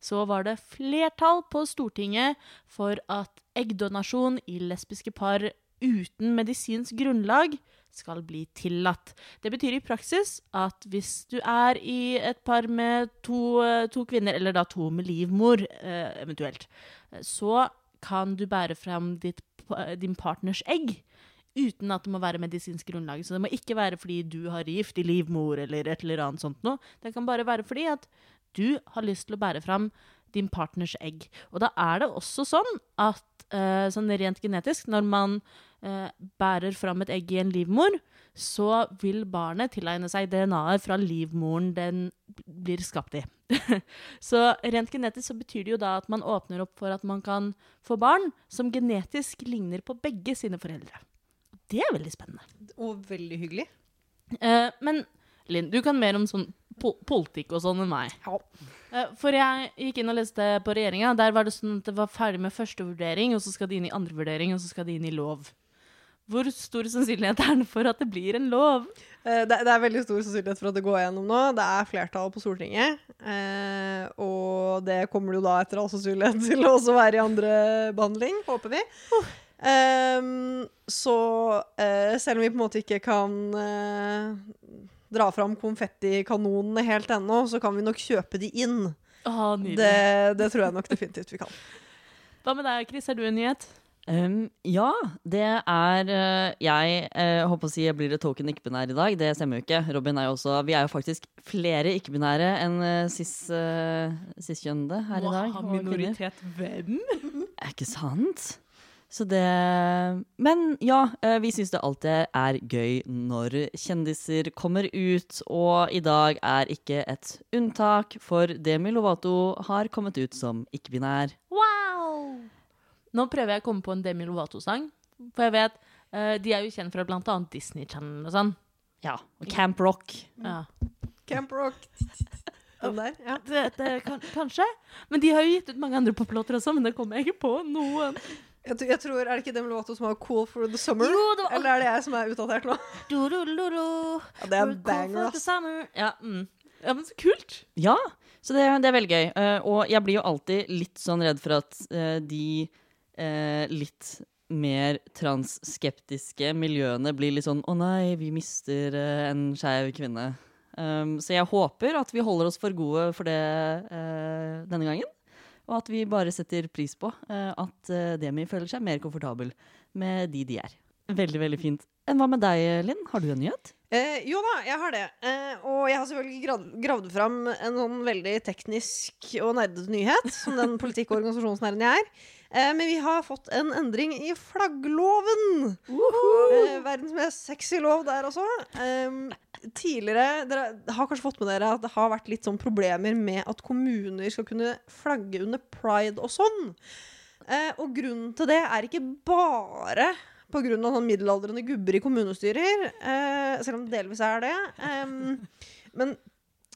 Så var det flertall på Stortinget for at eggdonasjon i lesbiske par uten medisinsk grunnlag skal bli tillatt. Det betyr i praksis at hvis du er i et par med to, eh, to kvinner, eller da to med livmor eh, eventuelt, så kan du bære fram ditt, din partners egg uten at det må være medisinsk grunnlag. Så det må ikke være fordi du har gift i livmor eller et eller annet sånt noe. Det kan bare være fordi at du har lyst til å bære fram din partners egg. Og da er det også sånn at eh, sånn rent genetisk, når man eh, bærer fram et egg i en livmor, så vil barnet tilegne seg DNA-et fra livmoren den blir skapt i. så rent genetisk så betyr det jo da at man åpner opp for at man kan få barn som genetisk ligner på begge sine foreldre. Det er veldig spennende. Og veldig hyggelig. Eh, men Linn, du kan mer om sånn po politikk og sånn enn meg. Eh, for jeg gikk inn og leste på regjeringa. Der var det sånn at det var ferdig med første vurdering, og så skal det inn i andre vurdering, og så skal det inn i lov. Hvor stor sannsynlighet er det for at det blir en lov? Eh, Det, det er veldig stor sannsynlighet for at det går gjennom nå. Det er flertall på Stortinget. Eh, og det kommer det jo da etter all sannsynlighet til å også være i andre behandling, håper vi. Ehm, så eh, selv om vi på en måte ikke kan eh, dra fram konfettikanonene helt ennå, så kan vi nok kjøpe de inn. Nydelig. Det, det tror jeg nok definitivt vi kan. Hva med deg, Chris? Er du en nyhet? Um, ja, det er uh, Jeg uh, håper å si jeg blir et token ikke-binær i dag. Det stemmer jo ikke. Robin er jo også Vi er jo faktisk flere ikke-binære enn uh, cis, uh, cis-kjønnede her i dag. Og minoritet hvem? Er ikke sant? Så det Men ja, eh, vi syns det alltid er gøy når kjendiser kommer ut, og i dag er ikke et unntak, for Demi Lovato har kommet ut som ikke-binær. Wow! Nå prøver jeg å komme på en Demi Lovato-sang. For jeg vet uh, De er jo kjent fra annet Disney Channel og sånn. Ja, og Camp Rock. Ja. Camp Rock. Den der, ja. Det, det, kan, kanskje. Men de har jo gitt ut mange andre poplåter også, men det kommer jeg ikke på noen. Jeg, tror- jeg tror, Er det ikke Demi Lovato som har 'Cool for the Summer'? Jo, det var- Eller er det jeg som er utdatert nå? Du, du, du, du. Ja, det er en banger, ass. Ja, mm. ja, men så kult. Ja, så det, det er veldig gøy. Uh, og jeg blir jo alltid litt sånn redd for at uh, de eh, litt mer transskeptiske miljøene blir litt sånn 'Å nei, vi mister eh, en skeiv kvinne'. Um, så jeg håper at vi holder oss for gode for det eh, denne gangen. Og at vi bare setter pris på eh, at eh, Demi føler seg mer komfortabel med de de er. Veldig, veldig fint. Enn hva med deg, Linn? Har du en nyhet? Eh, jo da, jeg har det. Eh, og jeg har selvfølgelig gravd fram en sånn veldig teknisk og nerdete nyhet, som den politikk- og organisasjonsnerden jeg er. Eh, men vi har fått en endring i flaggloven. Eh, verdens mest sexy lov der også. Eh, tidligere Dere har kanskje fått med dere at det har vært litt sånn problemer med at kommuner skal kunne flagge under pride og sånn. Eh, og grunnen til det er ikke bare av sånn middelaldrende gubber i kommunestyrer, eh, selv om det delvis er det. Eh, men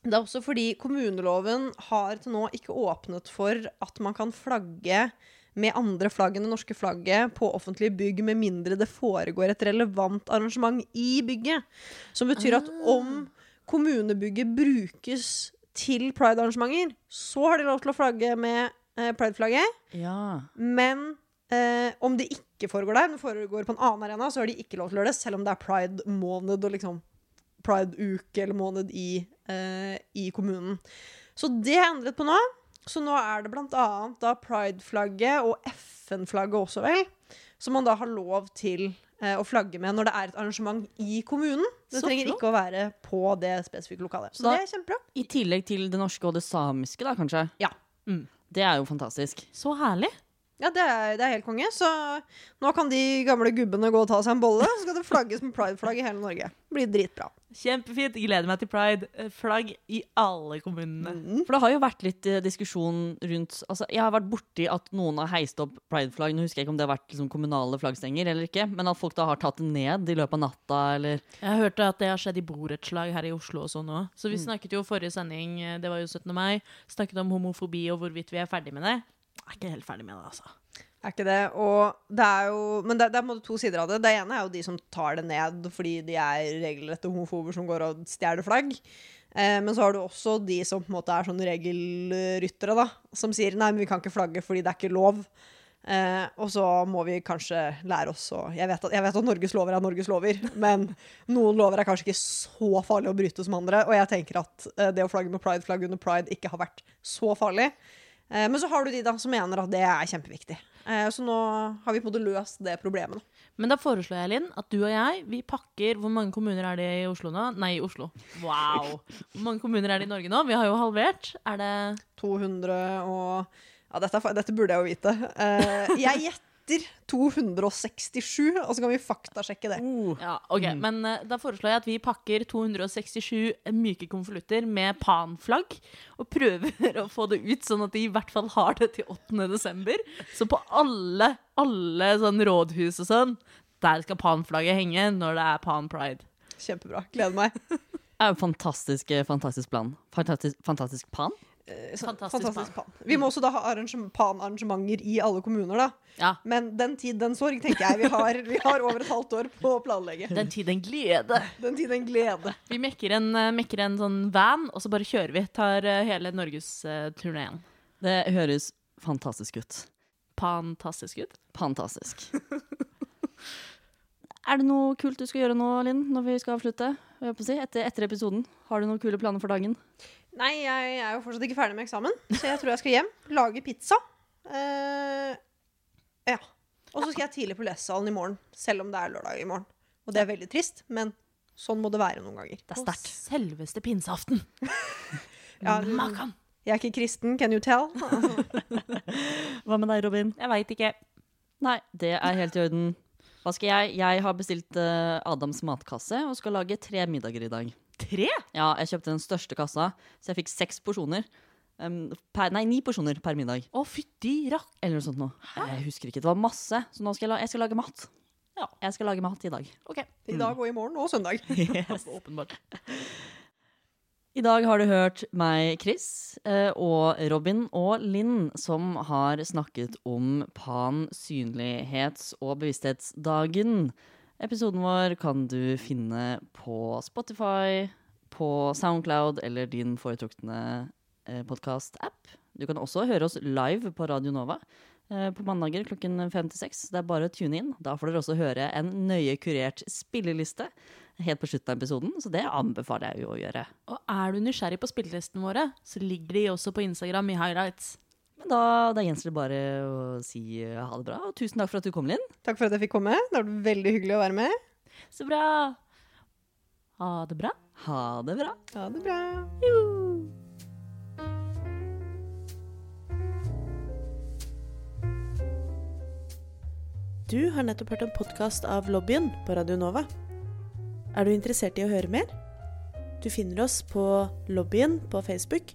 det er også fordi kommuneloven har til nå ikke åpnet for at man kan flagge med andre flagg enn det norske flagget på offentlige bygg, med mindre det foregår et relevant arrangement i bygget. Som betyr at om kommunebygget brukes til pride-arrangementer, så har de lov til å flagge med eh, pride-flagget. Ja. Men eh, om det ikke foregår der, det foregår på en annen arena, så har de ikke lov til å gjøre det, selv om det er pride-måned og liksom pride-uke eller måned i, eh, i kommunen. Så det er endret på nå. Så nå er det blant annet da pride-flagget og FN-flagget også, vel, som man da har lov til eh, å flagge med når det er et arrangement i kommunen. Det Så trenger flott. ikke å være på det spesifikke lokalet. Så Da- det er kjempebra. I tillegg til det norske og det samiske, da, kanskje? Ja. Mm. Det er jo fantastisk. Så herlig. Ja, det er, det er helt konge. Så nå kan de gamle gubbene gå og ta seg en bolle, så skal det flagges med pride-flagg i hele Norge. Det Blir dritbra. Kjempefint. Gleder meg til pride. Eh, i alle kommunene. For det har jo vært litt eh, diskusjon rundt altså, Jeg har vært borti at noen har heist opp prideflagg. Nå husker jeg ikke om det har vært liksom, kommunale flaggstenger eller ikke, men at folk da har tatt det ned i løpet av natta eller Jeg hørte at det har skjedd i borettslag her i Oslo og sånn òg. Så vi Mm. snakket jo forrige sending, eh, det var jo 17. mai, snakket om homofobi og hvorvidt vi er ferdig med det. Jeg er ikke helt ferdig med det, altså. Er ikke det. Og det er jo Men det, det er to sider av det. Det ene er jo de som tar det ned fordi de er regelrette homofober som går og stjeler flagg. Eh, men så har du også de som på en måte er sånn regelryttere, da. Som sier nei, men vi kan ikke flagge fordi det er ikke lov. Eh, og så må vi kanskje lære oss å jeg vet, at, jeg vet at Norges lover er Norges lover, men noen lover er kanskje ikke så farlige å bryte som andre. Og jeg tenker at eh, det å flagge med pride-flagg under pride ikke har vært så farlig. Eh, men så har du de da som mener at det er kjempeviktig. Eh, så nå har vi på en måte løst det problemet. Men da foreslår jeg, Linn, at du og jeg vi pakker Hvor mange kommuner er det i Oslo nå? Nei, i Oslo. Wow. Hvor mange kommuner er det i Norge nå? Vi har jo halvert. Er det 200 og Ja, dette, dette burde jeg jo vite. Eh, jeg gjetter 267, og så kan vi faktasjekke det. Ja, ok, Men uh, da foreslår jeg at vi pakker 267 myke konvolutter med panflagg, og prøver å få det ut sånn at de i hvert fall har det til 8. desember. Så på alle, alle sånn rådhus og sånn, der skal panflagget henge når det er pan pride. Kjempebra. Gleder meg. Det er jo fantastisk, eh, fantastisk plan. Fantastisk, fantastisk pan. Eh, så- Fantastisk Fantastisk pan. Vi må også da ha arrangem- panarrangementer i alle kommuner, da. Ja. Men den tid, den sorg, tenker jeg. Vi har, vi har over et halvt år på å planlegge. Den tid, den glede. Den tid, den glede. Vi mekker en, eh, mekker en sånn van, og så bare kjører vi. Tar eh, hele norgesturneen. Det høres fantastisk ut. Fantastisk ut. Fantastisk. er det noe kult du skal gjøre nå, Linn, når vi skal avslutte? Si, etter, etter episoden. Har du noen kule planer for dagen? Nei, jeg er jo fortsatt ikke ferdig med eksamen, så jeg tror jeg skal hjem. Lage pizza. Uh, ja. Og så skal jeg tidlig på lesesalen i morgen, selv om det er lørdag i morgen. Og det er veldig trist, men sånn må det være noen ganger. Det er sterkt. Selveste pinseaften. Ja, Makan. Jeg er ikke kristen, can you tell? Hva med deg, Robin? Jeg veit ikke. Nei, det er helt i orden. Hva skal jeg? Jeg har bestilt uh, Adams matkasse og skal lage tre middager i dag. Tre? Ja, jeg kjøpte den største kassa, så jeg fikk seks porsjoner. Um, per, nei, ni porsjoner per middag. Å, fytti rakk. Eller noe sånt noe. Jeg husker ikke. Det var masse. Så nå skal jeg, la, jeg skal lage mat. Ja. Jeg skal lage mat i dag. OK. I dag og i morgen og søndag. Åpenbart. I dag har du hørt meg, Chris, eh, og Robin og Linn, som har snakket om Pan synlighets- og bevissthetsdagen. Episoden vår kan du finne på Spotify, på Soundcloud eller din foretrukne eh, podkast-app. Du kan også høre oss live på Radio Nova eh, på mandager klokken fem til seks. Det er bare å tune inn. Da får dere også høre en nøye kurert spilleliste helt på slutten av episoden, så det anbefaler jeg jo å gjøre. Og er du nysgjerrig på spillelistene våre, så ligger de også på Instagram i highlights. Men da, da gjenstår det bare å si eh, ha det bra, og tusen takk for at du kom, Linn. Takk for at jeg fikk komme. Det har vært veldig hyggelig å være med. Så bra. Ha det bra. Ha det bra. Ha det bra. Du har nettopp hørt en podkast av Lobbyen på Radio Nova. Er du interessert i å høre mer? Du finner oss på Lobbyen på Facebook